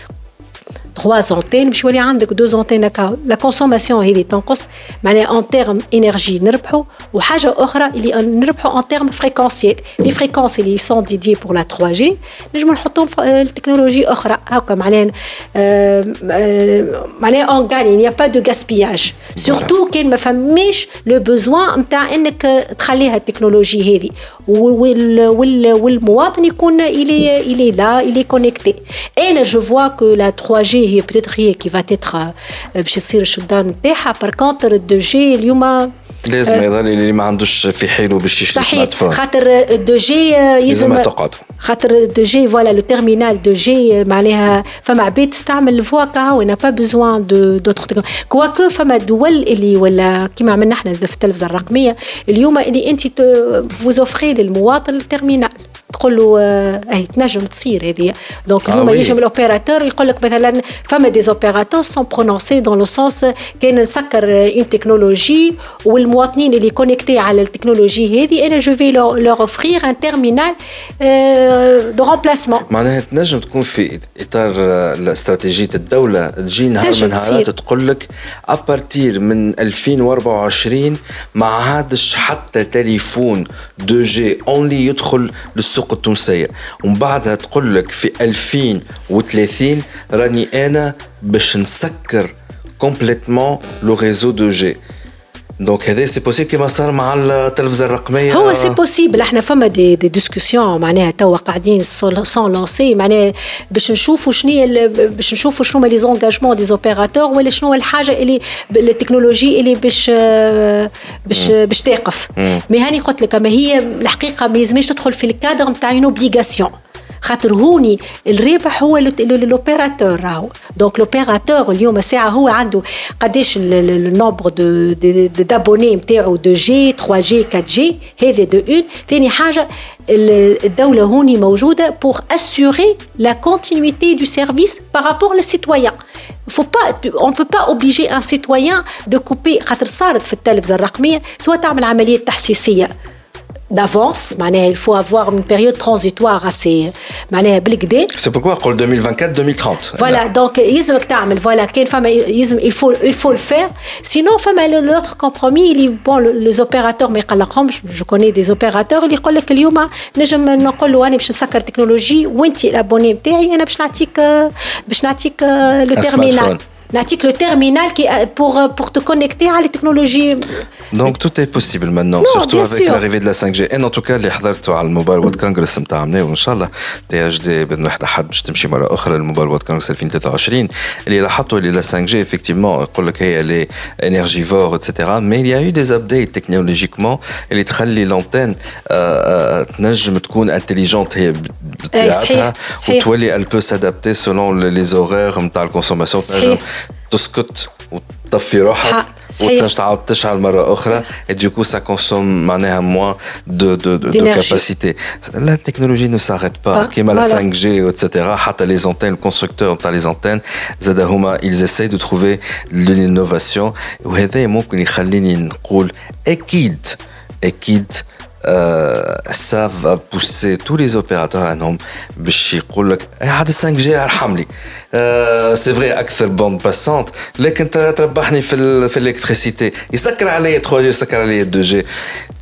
3 انتين باش يولي عندك 2 انتين هكا لا كونسوماسيون هذه تنقص معناها ان تيرم انرجي نربحوا وحاجه اخرى اللي نربحوا ان تيرم فريكونسيال لي فريكونس اللي سون ديدي بور لا 3 جي نجموا نحطوهم التكنولوجي اخرى هكا معناها معناها اون غاني نيا با دو غاسبياج سورتو كان ما فماش لو بوزوان نتاع انك تخليها التكنولوجي هذه والمواطن يكون الي الي لا الي كونيكتي انا جو فوا كو لا 3 جي هي بتيتر هي كي فا تيتر باش يصير ال shutdown نتاعها par contre ال deux G اليوم لازم يظل اللي ما عندوش في حيله باش يشري صحيح. خاطر ال deux G يلزم تقعد خاطر ال deux G voilà le terminal deux G معناها فما عباد تستعمل ال voix qui n'a pas besoin de d'autre quoique فما دول اللي ولا كيما عملنا إحنا في التلفزة الرقمية اليوم اللي أنت vous offrez للمواطن ال terminal تقول له اي تنجم تصير هذه. donc اليوم يجم ال opérateur يقول لك مثلا فما des opérateurs sont prononcés dans le sens كان نسكر une technologie والمواطنين اللي connectés على التكنولوجي هذه أنا je vais leur offrir un terminal de remplacement معناها تنجم تكون في إطار استراتيجية الدولة. تجي نهار من نهارات تقول لك à partir من 2024 ما عادش حتى تليفون deux G only يدخل السوق التونسية. ومن بعدها تقول لك في 2030 راني أنا باش نسكر complètement le réseau deux G donc هذا c'est possible كيما صار مع التلفزة الرقمية؟ هو سي بوسيبل إحنا فما des, des discussions معناها توا قاعدين sont lancées معناها باش نشوفوا شنو باش نشوفوا شنو هما les engagements des opérateurs ولا شنو الحاجة اللي التكنولوجي اللي باش باش باش تقف. mais هاني قلت لك أما هي الحقيقة ما يلزمش تدخل في الكادر نتاع une obligation خاطر هوني الربح هو l'opérateur راهو. donc l'opérateur اليوم ساعه هو عنده قداش ال nombre de d'abonnés نتاعو deux G 3 G 4 G هذا d'un ثاني حاجة الدولة هوني موجودة pour assurer la continuité de service par rapport لل citoyen faut pas on peut pas obliger un citoyen de couper خاطر صارت في التلفزة الرقمية سواء تعمل عملية تحسيسية. d'avance معناها il faut avoir une période transitoire assez معناها بالكدا c'est pourquoi قول 2024 2030 voilà donc يلزمك تعمل voilà كاين فما يلزم il faut il faut le faire sinon فما l'autre compromis اللي bon les opérateurs ما يقلقهمش جو كوني دي اوبيراتور اللي يقول لك اليوم نجم نقول له انا باش نسكر تكنولوجي وانت الابوني نتاعي انا باش نعطيك باش نعطيك لو تيرمينال نعطيك لو تيرمينال qui pour pour te connecter à les technologies Donc tout est possible maintenant, Non, surtout bien avec sûr. l'arrivée de la 5G. Et en tout cas اللي حضرته على الموبايل وورد كونغرس نتاع عمناه وان شاء الله تي اتش دي باذن واحد احد باش تمشي مره اخرى للموبايل وورد كونغرس 2023 اللي لاحظتوا اللي لا 5G effectivement يقول لك هي لي انرجيفور اتسيتيرا مي il y a eu des updates technologiquement اللي تخلي لونتين تنجم تكون انتليجنت هي بطبيعتها صحيح، صحيح. وتولي elle peut s'adapter selon les horaires نتاع الكونسوماسيون صحيح. تنجم تسكت وتطفي روحها حق، صحيح. وتنجم تعاود تشعل مرة أخرى et du coup ça consomme معناها moins de, de, de, de D'énergie. capacité. La technologie ne s'arrête pas. Pas, كيما la voilà. 5G etc. حتى les antennes, le constructeur نتاع les antennes زاد هما ils essayent de trouver l'innovation وهذا ممكن يخليني نقول أكيد أكيد euh, ça va pousser tous les opérateurs انهم باش يقول لك "إيه هذا 5G ارحم لي سي فري اكثر بوند باسونت لكن ترى تربحني في ال في الالكتريسيتي يسكر علي 3 جي يسكر علي 2 جي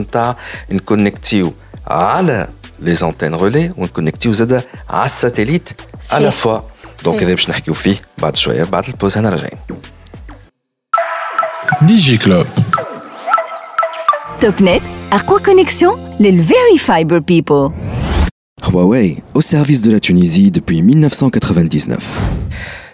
نتاع نكونكتيو على لي زونتين رولي ونكونكتيو زاده على الساتيليت على صحيح. فوا دونك صحيح. هذا باش نحكيو فيه بعد شويه بعد البوز هنا راجعين Digi Club. توب أقوى كونيكسيون للفيري فايبر بيبل Huawei, au service de la Tunisie depuis 1999.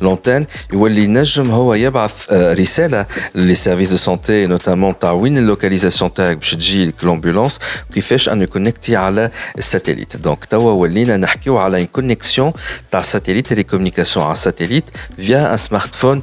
لونتين يولي ينجم هو يبعث آه، رساله للي سيرفيس دو سونتي نوتامون تاع وين اللوكاليزاسيون تاعك باش تجي لك لومبولانس كيفاش ان يكونكتي على الساتيليت دونك توا ولينا نحكيو على ان كونيكسيون تاع ساتيليت تيلي كومونيكاسيون على الساتيليت فيا ان سمارت فون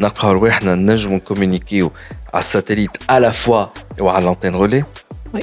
نلقاو رواحنا نجموا نكومونيكيو على الساتيليت على فوا وعلى لانتين رولي وي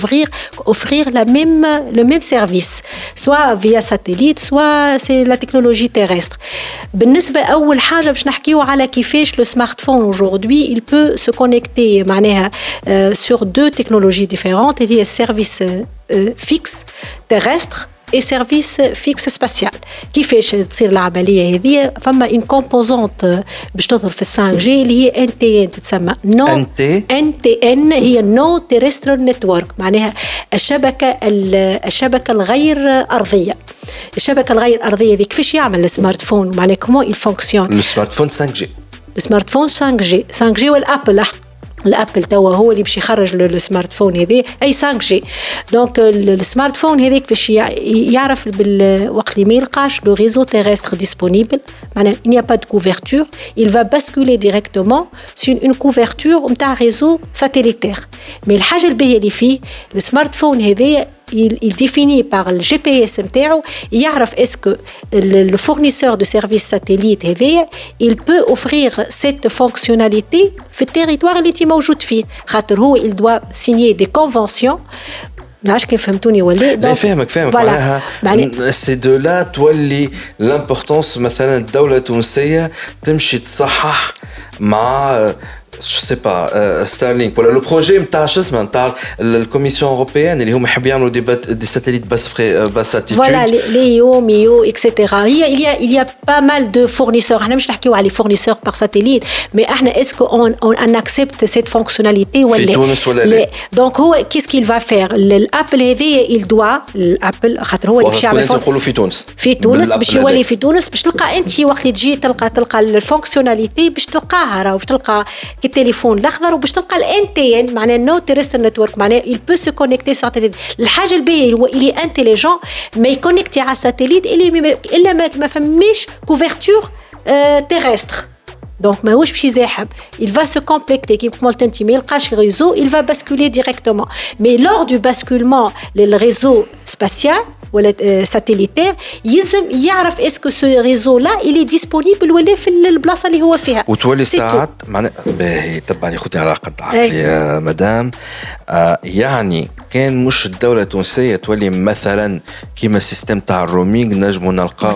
ouvrir offrir la même le même service soit via satellite soit c'est la technologie terrestre بالنسبه اول حاجه باش نحكيو على كيفاش لو سمارت فون aujourd'hui il peut se connecter معناها euh, sur deux technologies différentes اللي هي السيرفيس fixe terrestre اي سيرفيس فيكس سباسيال كيفاش تصير العملية هذه؟ فما une composante باش تظهر في 5 G اللي هي NTN تتسمى. non NTN TN هي non terrestrial network معناها الشبكة الشبكة الغير أرضية. الشبكة الغير أرضية ذي كيفاش يعمل ال smartphone معناها comment il fonctionne ال smartphone 5 G ال smartphone 5 G 5 G وال Apple ال Apple توا هو اللي باش يخرج ال smartphone هذي أي 5 G donc ال smartphone هذاك باش يعرف بالوقت اللي ما يلقاش le réseau terrestre disponible معناها il n'y a pas de couverture. Il va basculer directement sur une couverture نتاع réseau satellitaire مي الحاجة الباهية اللي فيه السمارت فون هذايا il, il, définit par le GPS نتاعو يعرف est-ce que le, le fournisseur de services satellite هذايا il peut offrir cette fonctionnalité في التريتوار اللي انت موجود فيه خاطر هو il doit signer des conventions نعرفش كيف فهمتوني ولا لا فاهمك فاهمك معناها سي دو لا تولي لامبورتونس مثلا الدوله التونسيه تمشي تصحح مع je sais pas euh, Starlink ولا لو بروجي نتاع شو اسمه نتاع الكوميسيون اوروبيان اللي هما يحبوا يعملوا دي دي ساتellite باس فري باس اتيتود فوالا ليو ميو اكسيتيرا هي il y a il y a pas mal de fournisseurs احنا مش نحكيو على fournisseurs par satellite mais احنا اسكو اون اون accepte cette fonctionnalité ولا في تونس ولا لا دونك هو كيس كيل فا فير الابل هذايا il doit الابل خاطر هو اللي باش يعمل نقولوا في تونس في تونس باش يولي في تونس باش تلقى انت وقت اللي تجي تلقى تلقى الفونكسيوناليتي باش تلقاها راه باش تلقى التليفون الأخضر وباش تلقى الان تي ان معناه نو تيرستر نتورك معناه il peut se connecter sur الحاجة الباهيه هو اللي انتيليجون ما يكونكتي على الساتellite إلا ما فماش كوفرتور تيرستر دونك ماهوش باش يزاحم il va se compléter كيما قلت انت ما يلقاش ريزو il va basculer directement mais lors du basculement للريزو سباسيال ولا ساتيليتير يلزم يعرف اسكو سو ريزو لا اللي ديسپونيبل ولا في البلاصه اللي هو فيها وتولي ساعات معناها باهي تبعني خوتي على قد عقلي يا مدام آه يعني كان مش الدولة التونسية تولي مثلا كيما السيستم تاع الرومينغ نجموا نلقاو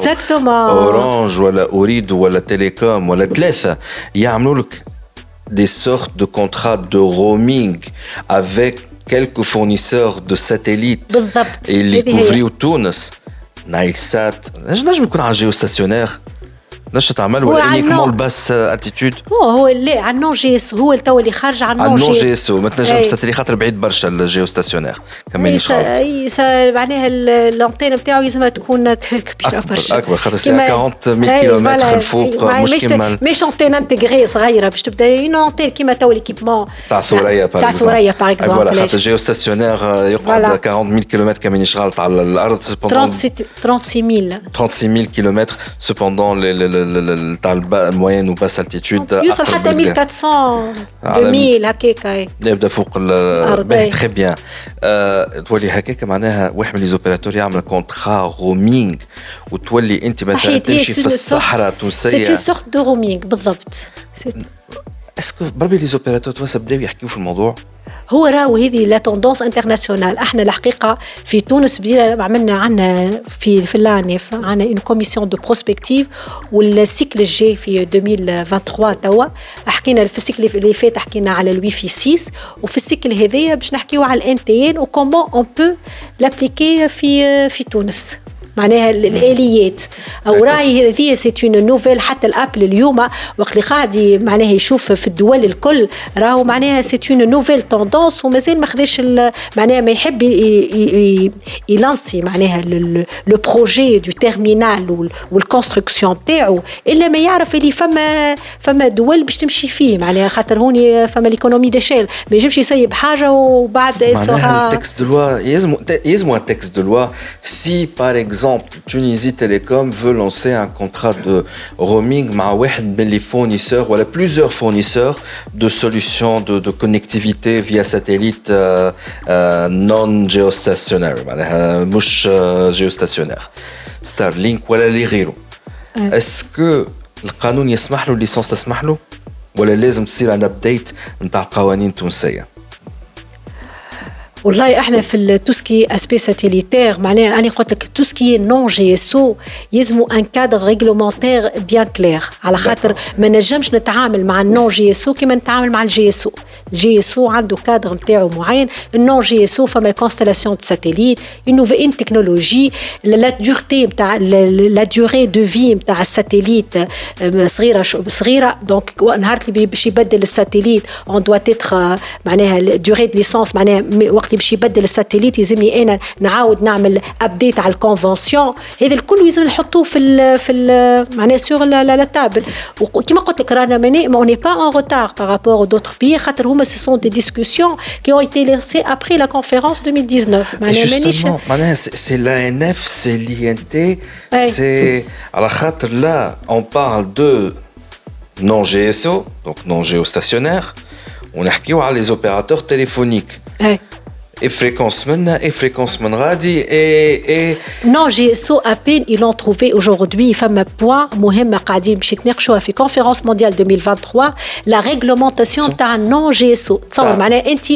اورانج ولا اريد ولا تيليكوم ولا ثلاثة يعملوا لك des sortes de contrats de roaming avec quelques fournisseurs de satellites بالضبط اللي كوفريو تونس نايل سات نجم يكون على جيوستاسيونير نش تعمل ولا انيكمون الباس اتيتود هو هو لا على النون جي اس هو تو اللي خارج على النون جي جي اس ما تنجم تستري خاطر بعيد برشا الجيو ستاسيونير غلط اي معناها اللونتين نتاعو لازم تكون كبيرة برشا. أكبر خاطر سي 40000 كيلومتر الفوق مش كيما مش انتين انتجري صغيرة باش تبدا. اون انتين كيما تو ليكيبمون تاع ثوريه تاع ثوريه باغ اكزومبل فوالا خاطر الجيو ستاسيونير يقعد 40000 كيلومتر كمانيش غلط على الأرض 36000 36000 كيلومتر سوبوندون تاع الموين وباس التيتود يوصل حتى 1400 2000 هكاك يبدأ فوق الأرض تري بيان تولي هكاك معناها واحد من لي زوبيراتور يعمل كونترا رومينغ وتولي أنت مثلا تمشي في الصحراء التونسيه سي اون سورت دو رومينغ بالضبط. اسكو بربي لي زوبيراتور توانسه بداو يحكيو في الموضوع؟ هو راهو هذه لا توندونس انترناسيونال إحنا الحقيقة في تونس بدينا عملنا عندنا في في العنف عندنا اون كوميسيون دو بروسبكتيف والسيكل الجاي في 2023 توا. حكينا في السيكل اللي فات حكينا على الوي في 6 وفي السيكل هذايا باش نحكيو على الان تي ان وكومون اون بو لابليكي في في تونس. معناها الآليات. أو راهي هذه c'est une nouvelle حتى ال Apple اليوم وقت اللي قاعد معناها يشوف في الدول الكل راهو معناها c'est une nouvelle tendance ومازال ما خداش معناها ما يحب يلانسي معناها le projet de terminal وال construction تاعو إلا ما يعرف اللي فما فما دول باش تمشي فيه. معناها خاطر هوني فما l'économie d'échelle ما يجمش يسيب حاجة وبعد معناها ال texte de loi يلزموا يلزموا التكست دو لوا سي بار اكزومبل exemple, Tunisie Télécom veut lancer un contrat de roaming avec les fournisseurs, ou plusieurs fournisseurs de solutions de, de connectivité via satellite euh, euh, non géostationnaire, euh, mouche géostationnaire, Starlink ou les غيره. Est-ce que القانون يسمح له الليسونس تسمح له ولا لازم تصير عند ابديت نتاع القوانين التونسيه والله إحنا في tout ce qui est satellitaire معناها أنا قلت لك tout ce qui est non GSO يلزموا un cadre réglementaire bien clair على خاطر ما نجمش نتعامل مع ال non GSO كيما نتعامل مع ال GSO. ال GSO عنده كادر نتاعو معين ال non GSO فما ال constellation de satellites ont une technologie la durée نتاع la durée de vie نتاع ال satellite صغيرة صغيرة. donc نهار اللي باش يبدل ال satellite اون دوا تيتر معناها دوري دو ليسونس معناها وقت اللي باش يبدل الساتيليت يلزمني انا نعاود نعمل ابديت على الكونفونسيون هذا الكل لازم نحطوه في ال في ال معناها سور لا تابل وكما قلت لك رانا ماني ما اوني با ان روتار بارابور دوتر بي خاطر هما سي سون دي ديسكسيون كي اون ايتي لانسي ابري لا كونفيرونس 2019 معناها مانيش معناها سي لا ان اف سي لي ان تي سي على خاطر لا اون بارل دو non GSO, donc non géostationnaire, ونحكيو على les opérateurs téléphoniques. Ouais. et fréquence maintenant et fréquence radi et, et non GSO à peine ils l'ont trouvé aujourd'hui femme point مهم قاعدين باش يتناقشوا في conférence mondiale 2023 la réglementation تاع non GSO تصور معناها انت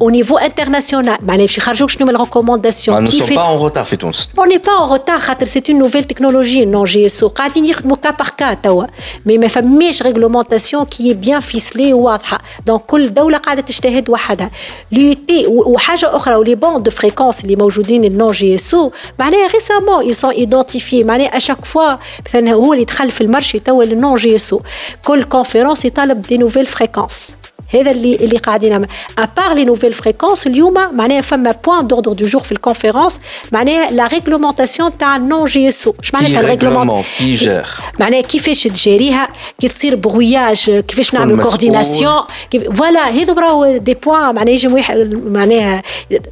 au niveau international معناها باش يخرجوك شنو من recommandations qui fait pas en retard في تونس on n'est pas en retard خاطر c'est une nouvelle technologie non GSO قاعدين يخدموا كا par cas توا mais ما فماش réglementation qui est bien ficelée وواضحه donc كل دوله قاعده تجتهد وحدها لوتي وحاجه أخرى ولي بون دو فريكونس اللي موجودين النون جي اس أو معناها ريسامون اي سون ايدونتيفي معناها اشاك فوا مثلا هو اللي دخل في المارشي توا النون جي اس أو كل كونفيرونس يطالب دي نوفيل فريكونس هذا اللي اللي قاعدين نعمل ابار لي نوفيل فريكونس اليوم معناها فما بوان دوردر دو جور في الكونفيرونس معناها لا ريغلومونتاسيون تاع النون جي اس او اش معناتها الريغلومون كي معناها كيفاش تجاريها كي تصير بغوياج كيفاش نعمل كورديناسيون فوالا هذو راهو دي بوان معناها يجم معناها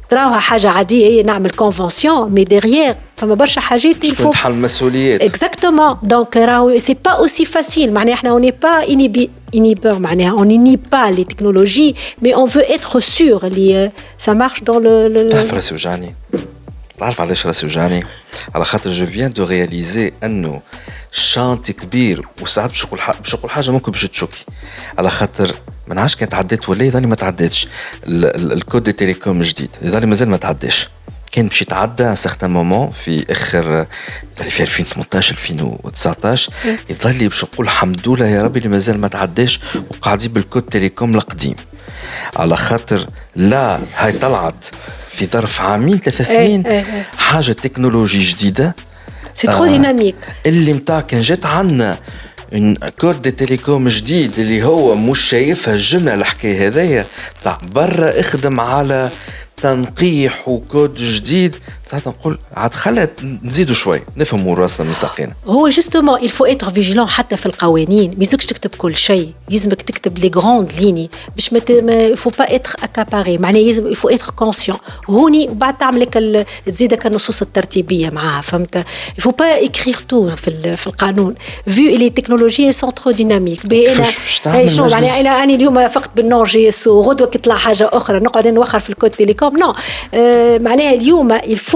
تراوها حاجه عاديه هي نعمل كونفونسيون مي ديغيير فما برشا حاجات الفو تحل المسؤوليات؟ اكزاكتومون دونك راهو سي با اوسي فاسيل معناها إحنا اوني با انيبي inhibeur معناها on n'inhibe pas les technologies mais on veut être sûr اللي ça marche dans le, le... تعرف راسي وجعني؟ تعرف علاش راسي وجعني؟ على خاطر je viens de réaliser أنه شانت كبير وساعات باش نقول باش نقول حاجة ممكن باش تشوكي على خاطر ما نعرفش كان تعديت ولا يظل ما تعديتش. ال code des télécoms جديد يظل مازال ما تعداش كان باش يتعدى certain moment في آخر في 2018 2019 يظل باش نقول الحمد لله يا ربي اللي مازال ما تعداش وقاعدين بالكود تيليكوم القديم. على خاطر لا هاي طلعت في ظرف عامين ثلاث سنين إيه إيه. حاجة تكنولوجي جديدة. سي ترو ديناميك اللي متاع كان جات عندنا كود دي تيليكوم جديد اللي هو مش شايفها الجملة الحكاية هذايا تاع برا اخدم على تنقيح وكود جديد ساعات نقول عاد خلت نزيدوا شوي نفهموا راسنا من ساقينا. هو جوستومون الفو اتر فيجيلون حتى في القوانين. ما يلزمكش تكتب كل شيء. يلزمك تكتب لي غروند ليني باش ما يفو با اتر اكاباري معناها يلزم يفو اتر كونسيون هوني وبعد تعمل لك تزيدك النصوص الترتيبية معاها فهمت؟ يفو با اكريغ تو في, في القانون. فيو لي تكنولوجي سون ترو ديناميك باهي أنا شنو معناها أنا أنا اليوم فقط بالنون جي إس وغدوه كي تطلع حاجة أخرى نقعد نوخر في الكود تيليكوم نو آه معناها اليوم الفو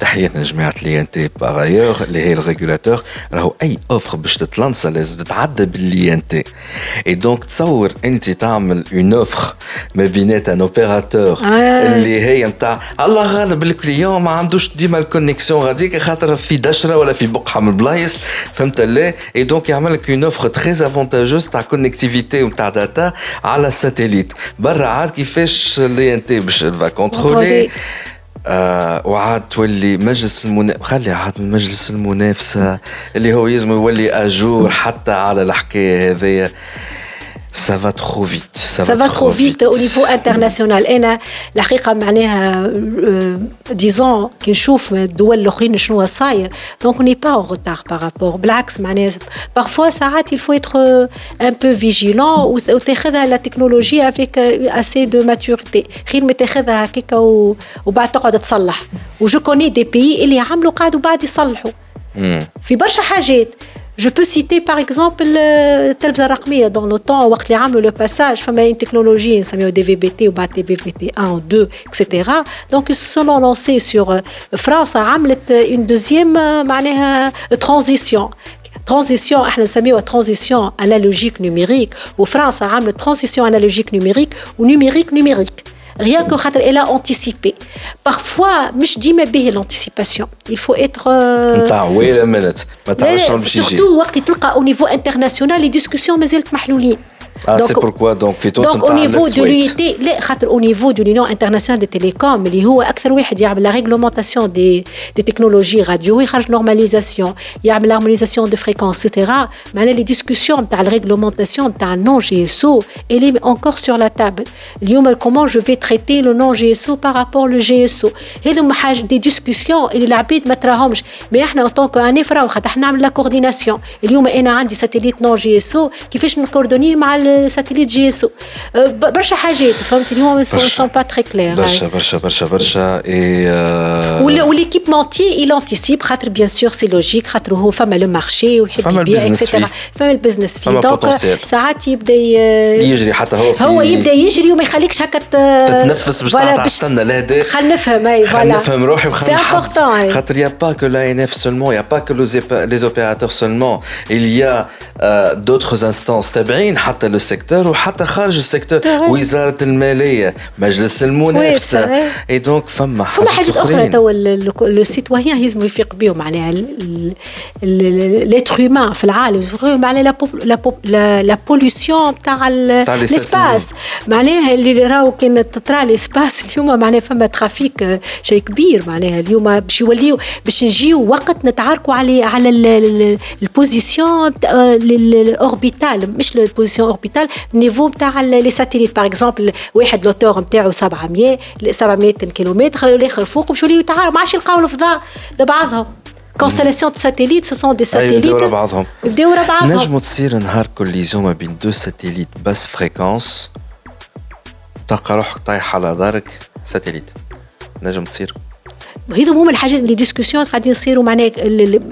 تحياتنا جماعة l'INT par ailleurs اللي هي ال régulateur راهو أي offre باش تتلانسا لازم تتعدى بال l'INT et donc تصور أنت تعمل une offre ما بينات un opérateur اللي هي نتاع الله غالب ال client ما عندوش ديما ال connexion غاديك خاطر في دشرة ولا في بقعة من البلايص. فهمت لا اي دونك يعمل لك une offre très avantageuse تاع connectivité وتاع data على ال satellite. برا عاد كيفاش l'INT باش va contrôler آه وعاد تولي مجلس المنا خلي عاد من مجلس المنافسة اللي هو يلزم يولي أجور حتى على الحكاية هذيا. ça va trop vite ça, ça va, va trop vite, vite au niveau international انا الحقيقه معناها ديزون كي نشوف الدول الاخرين شنو صاير دونك ني با اون روتار بارابور بالعكس معناها بارفوا ساعات il faut être un peu vigilant وتاخذها لا تكنولوجي افيك اسي دو ماتوريتي خير ما تاخذها هكاك وبعد تقعد تصلح وجو كوني دي بي اللي عملوا قعدوا بعد يصلحوا في برشا حاجات je peux citer par exemple Telvza dans le temps, le passage, il une technologie, ça met au DVBT, au BAT-BVT 1 ou 2, etc. Donc ils se sont lancés sur euh, France, a euh, une deuxième euh, transition. Transition, on transition analogique numérique, ou France a transition analogique numérique ou numérique numérique. Rien que Khater, elle a anticipé. Parfois, je dis mais l'anticipation. Il faut être. Euh, surtout, au niveau international, les discussions, mais elles sont Ah, c'est pourquoi donc في تونس donc au niveau de l'UIT لا خاطر au niveau de l'Union internationale des télécoms اللي هو اكثر واحد يعمل la réglementation des des technologies radio يخرج normalisation يعمل l'harmonisation de fréquences etc معناها les discussions نتاع الريغلومونتاسيون نتاع non GSO elle est encore sur la table اليوم comment je vais traiter le non GSO par rapport au GSO هذوما حاجه دي ديسكسيون اللي العباد ما تراهمش مي احنا اوتون كو ان افرا خاطر احنا نعمل لا كورديناسيون اليوم انا عندي ساتيليت نون جي اس او كيفاش نكوردوني مع ساتيليت جي اس او برشا حاجات فهمت اليوم سون با تري كلير برشا برشا برشا برشا اي وليكيبمونتي il anticipe خاطر بيان سور سي لوجيك خاطر هو فما لو مارشي ويحب يبيع اكسيتيرا فما البزنس فيه دونك ساعات يبدا يجري حتى هو هو يبدا يجري وما يخليكش هكا تتنفس باش تعرف تستنى لهدا خلينا نفهم اي فوالا نفهم روحي سي امبورتون خاطر يا با كو لا ان اف سولمون يا با كو لي اوبيراتور سولمون il y a d'autres instances تابعين حتى لو سيكتور وحتى خارج السيكتور وزاره الماليه مجلس المنافسه et donc فما فما حاجات أخرى توا le citoyen لازم يفيق بهم معناها l'être humain في العالم معناها la pollution تاع l'espace معناها اللي راهو كان تطرا l'espace اليوم معناها فما trafic شيء كبير معناها اليوم باش يوليو باش نجيو وقت نتعاركوا على على ال position orbitale مش ال position orbitale niveau نتاع les satellites par exemple واحد la hauteur نتاعو 700 700 كيلومتر الآخر فوق باش يوليو يتعاركوا ما عادش يلقاو الفضاء لبعضهم. constellation de satellites ce sont des satellites يبداو بعضهم يبداو ورا بعضهم نجموا تصير نهار collision ما بين deux satellites بس fréquence تلقى روحك طايح على دارك satellite نجم تصير هذو هما الحاجات اللي discussions قاعدين يصيروا معناها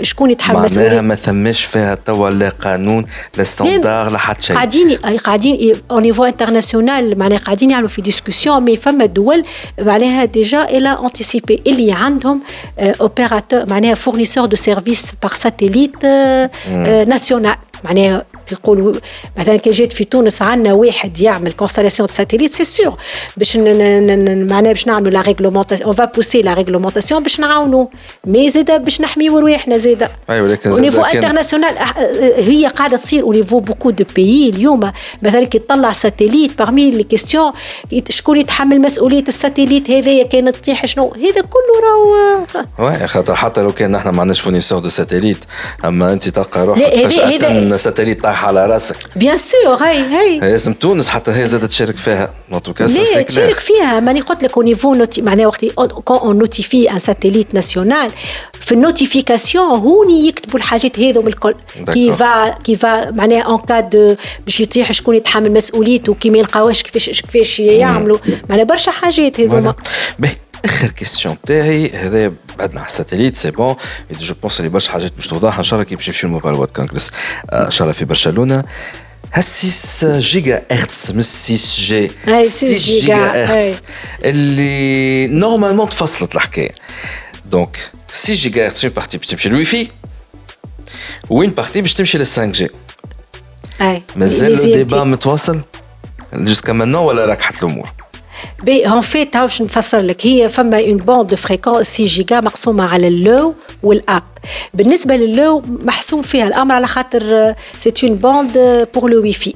شكون مسؤوليه معناها ما ثماش فيها توا لا قانون لا standard لا حتى شيء. قاعدين قاعدين au niveau international معناها قاعدين يعملوا في discussions mais فما دول معناها déjà elle a anticipé اللي عندهم opérateur معناها fournisseur de services par satellite national معناها تقول مثلا كي جيت في تونس عندنا واحد يعمل constellation de satellites c'est sûr باش معناها باش نعملوا la réglementation on va pousser la réglementation باش نعاونوا mais زاد باش نحميو رواحنا زاد أيوه لكن au niveau international هي قاعدة تصير au niveau beaucoup de pays اليوم. مثلا كي تطلع satellite parmi les questions شكون يتحمل مسؤولية ال satellite هذايا؟ كانت تطيح شنو؟ هذا كله راهو واه خاطر حتى لو كان نحن ما عندناش fournisseur de satellites أما أنت تلقى روحك فجأة satellite طاح على راسك. bien sûr هاي هاي لازم تونس حتى هي زادت تشارك فيها. لا تشارك فيها؟ ماني قلت لك au niveau معناها وقت quand on notifie un satellite national في ال notification هوني يكتبوا الحاجات هذوم الكل. qui va qui va معناها en cas de باش يطيح شكون يتحمل مسؤوليته كي ما يلقاوش كيفاش كيفاش يعملوا. معناها برشا حاجات هذوما. آخر question تاعي هذا بعدنا على ال satellite c'est bon je pense اللي برشا حاجات باش توضح ان شاء الله كي باش نمشيو ل Mobile World Congress ان شاء الله في برشلونه ها 6 جيجا هرتز مش 6G 6 جي 6 جيجا هرتز اللي normalement تفصلت الحكاية donc 6 gigahertz une partie باش تمشي لل Wi-Fi و une partie باش تمشي لل 5G مازال ال débat متواصل jusqu'à maintenant ولا ركحت الأمور بي ان فيت باش نفسر لك هي فما اون بوند دو فريكونس 6 جيجا مقسومه على اللو والاب بالنسبه للو محسوم فيها الامر على خاطر سي اون بوند بور لو واي فاي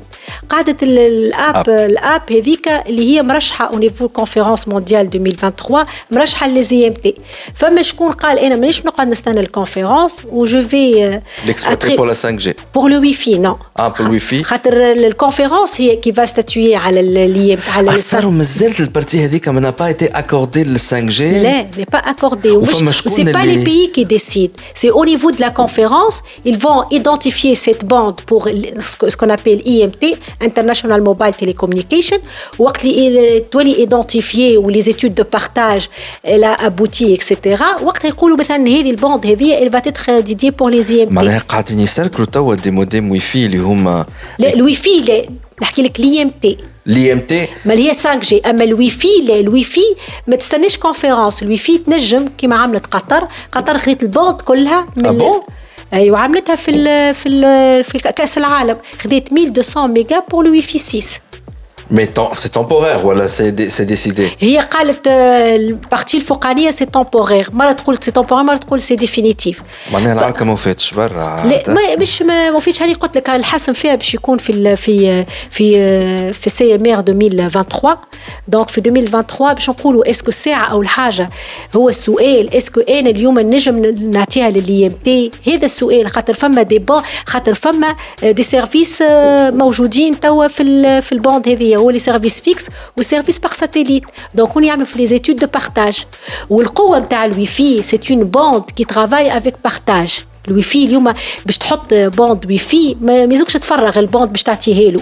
قاعدة الاب الاب هذيك اللي هي مرشحة او نيفو كونفيرونس مونديال 2023 مرشحة للزي ام تي فما شكون قال انا مانيش نقعد نستنى الكونفيرونس و جو في ليكسبلوتي بور لا 5 جي بور لو واي فاي نو اه بور الواي فاي خاطر الكونفيرونس هي كي فا ستاتوي على اللي على صاروا مازالت البارتي هذيك ما با ايتي اكوردي لل 5 جي لا ني با اكوردي ومش سي با لي بيي كي ديسيد سي au niveau de la conférence ils vont identifier cette bande pour ce qu'on appelle IMT international mobile telecommunication وقت اللي تولي ايدونتيفيي ولي زيتود دو بارتاج لا ابوتي اكسيتيرا وقت يقولوا مثلا هذه البوند هذه elle va être dédiée pour les IMT معناها قاعدين يسركلوا توا دي موديم واي في اللي هما لا الواي في لا نحكي لك الاي إم تي. الاي إم تي؟ ما هي 5 جي أما الواي في لا الواي في ما تستناش كونفيرونس الواي في تنجم كيما عملت قطر. قطر خذت البوند كلها من أبو؟ أيوه عملتها في ال في ال في كأس العالم. خذيت 1200 ميجا بور الواي في 6 Mais c'est temporaire voilà c'est décidé هي قالت البارتي الفوقانيه سي temporaire مرة تقول سي temporaire مرة تقول سي ديفينيتيف معناها العركة ما وفاتش برا لا ما مش ما وفاتش هاني قلت لك الحسم فيها باش يكون في في في في سي ام ار 2023 دونك في 2023 باش نقولوا اسكو الساعة أو الحاجة هو السؤال اسكو أنا اليوم نجم نعطيها للي ام تي هذا السؤال خاطر فما دي بون خاطر فما دي سيرفيس موجودين توا في في البوند هذه هو لي سيرفيس فيكس وسيرفيس بار ساتيليت دونك هون يعملوا في لي زيتود دو بارتاج والقوه نتاع الوي في سي اون بوند كي ترافاي افيك بارتاج الوي في اليوم باش تحط بوند وي في ما يلزمكش تفرغ البوند باش تعطيه له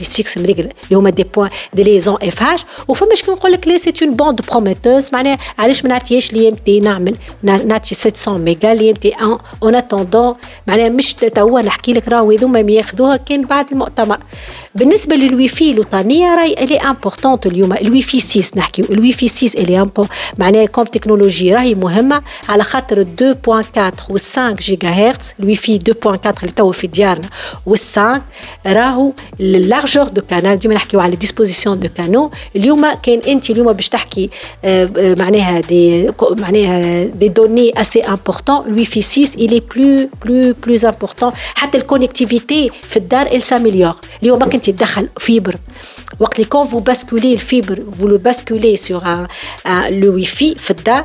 سيرفيس فيكس اللي هما des points des liaisons FH وفما شكون يقول لك لا c'est une bande prometteuse معناها علاش ما نعطيهاش l'IMT نعمل نعطي 700 méga l'IMT en attendant معناها مش توا نحكي لك راهو هذوما ياخذوها كان بعد المؤتمر بالنسبة للوي في الوطنيه راهي elle est importante اليوم الوي في 6 نحكيو الوي في 6 الي معناها comme technologie راهي مهمه على خاطر 2.4 و 5 gigahertz ال Wi-Fi 2.4 اللي توا في ديارنا وال 5 راهو اللارجور دو كانال ديما نحكيو على ديسبوزيسيون دو كانو اليوم كان انت اليوم باش تحكي معناها دي معناها دي دوني اسي امبورتون الوي في 6 الي بلو بلو بلو امبورتون حتى الكونيكتيفيتي في الدار il s'améliore اليوم ما كنت تدخل فيبر وقت اللي كون فو باسكولي الفيبر فو لو باسكولي سور لو واي في في الدار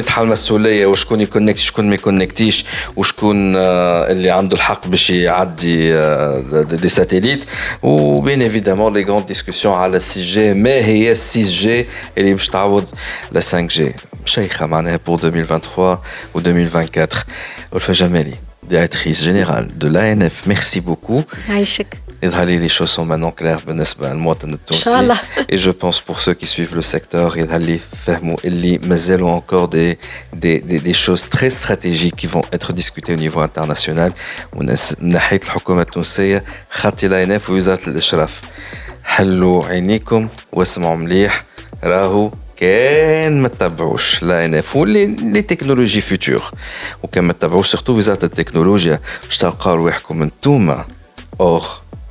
يتحمل المسؤوليه وشكون يكونكت شكون ما يكونكتيش؟ وشكون اللي عنده الحق باش يعدي des satellites؟ و bien évidemment les grandes discussions على 6G ما هي 6G اللي باش تعوض la 5G؟ شيخة معناها pour 2023 و 2024 ألفة جمالي directrice générale de l'ANF merci beaucoup. عايشك. les choses sont maintenant claires بالنسبة للمواطن التونسي et je pense pour ceux qui suivent le secteur يظهر فهموا اللي مازالوا encore des, des, des, des choses très stratégiques qui vont être discutées au niveau international من ناحية الحكومة التونسية خاطي الانف ووزارة الإشراف حلوا عينيكم واسمعوا مليح راهو كان ما تتبعوش لا ان اف واللي لي تكنولوجي فيتور وكان ما تتبعوش سورتو وزاره التكنولوجيا باش تلقاو رواحكم انتوما اور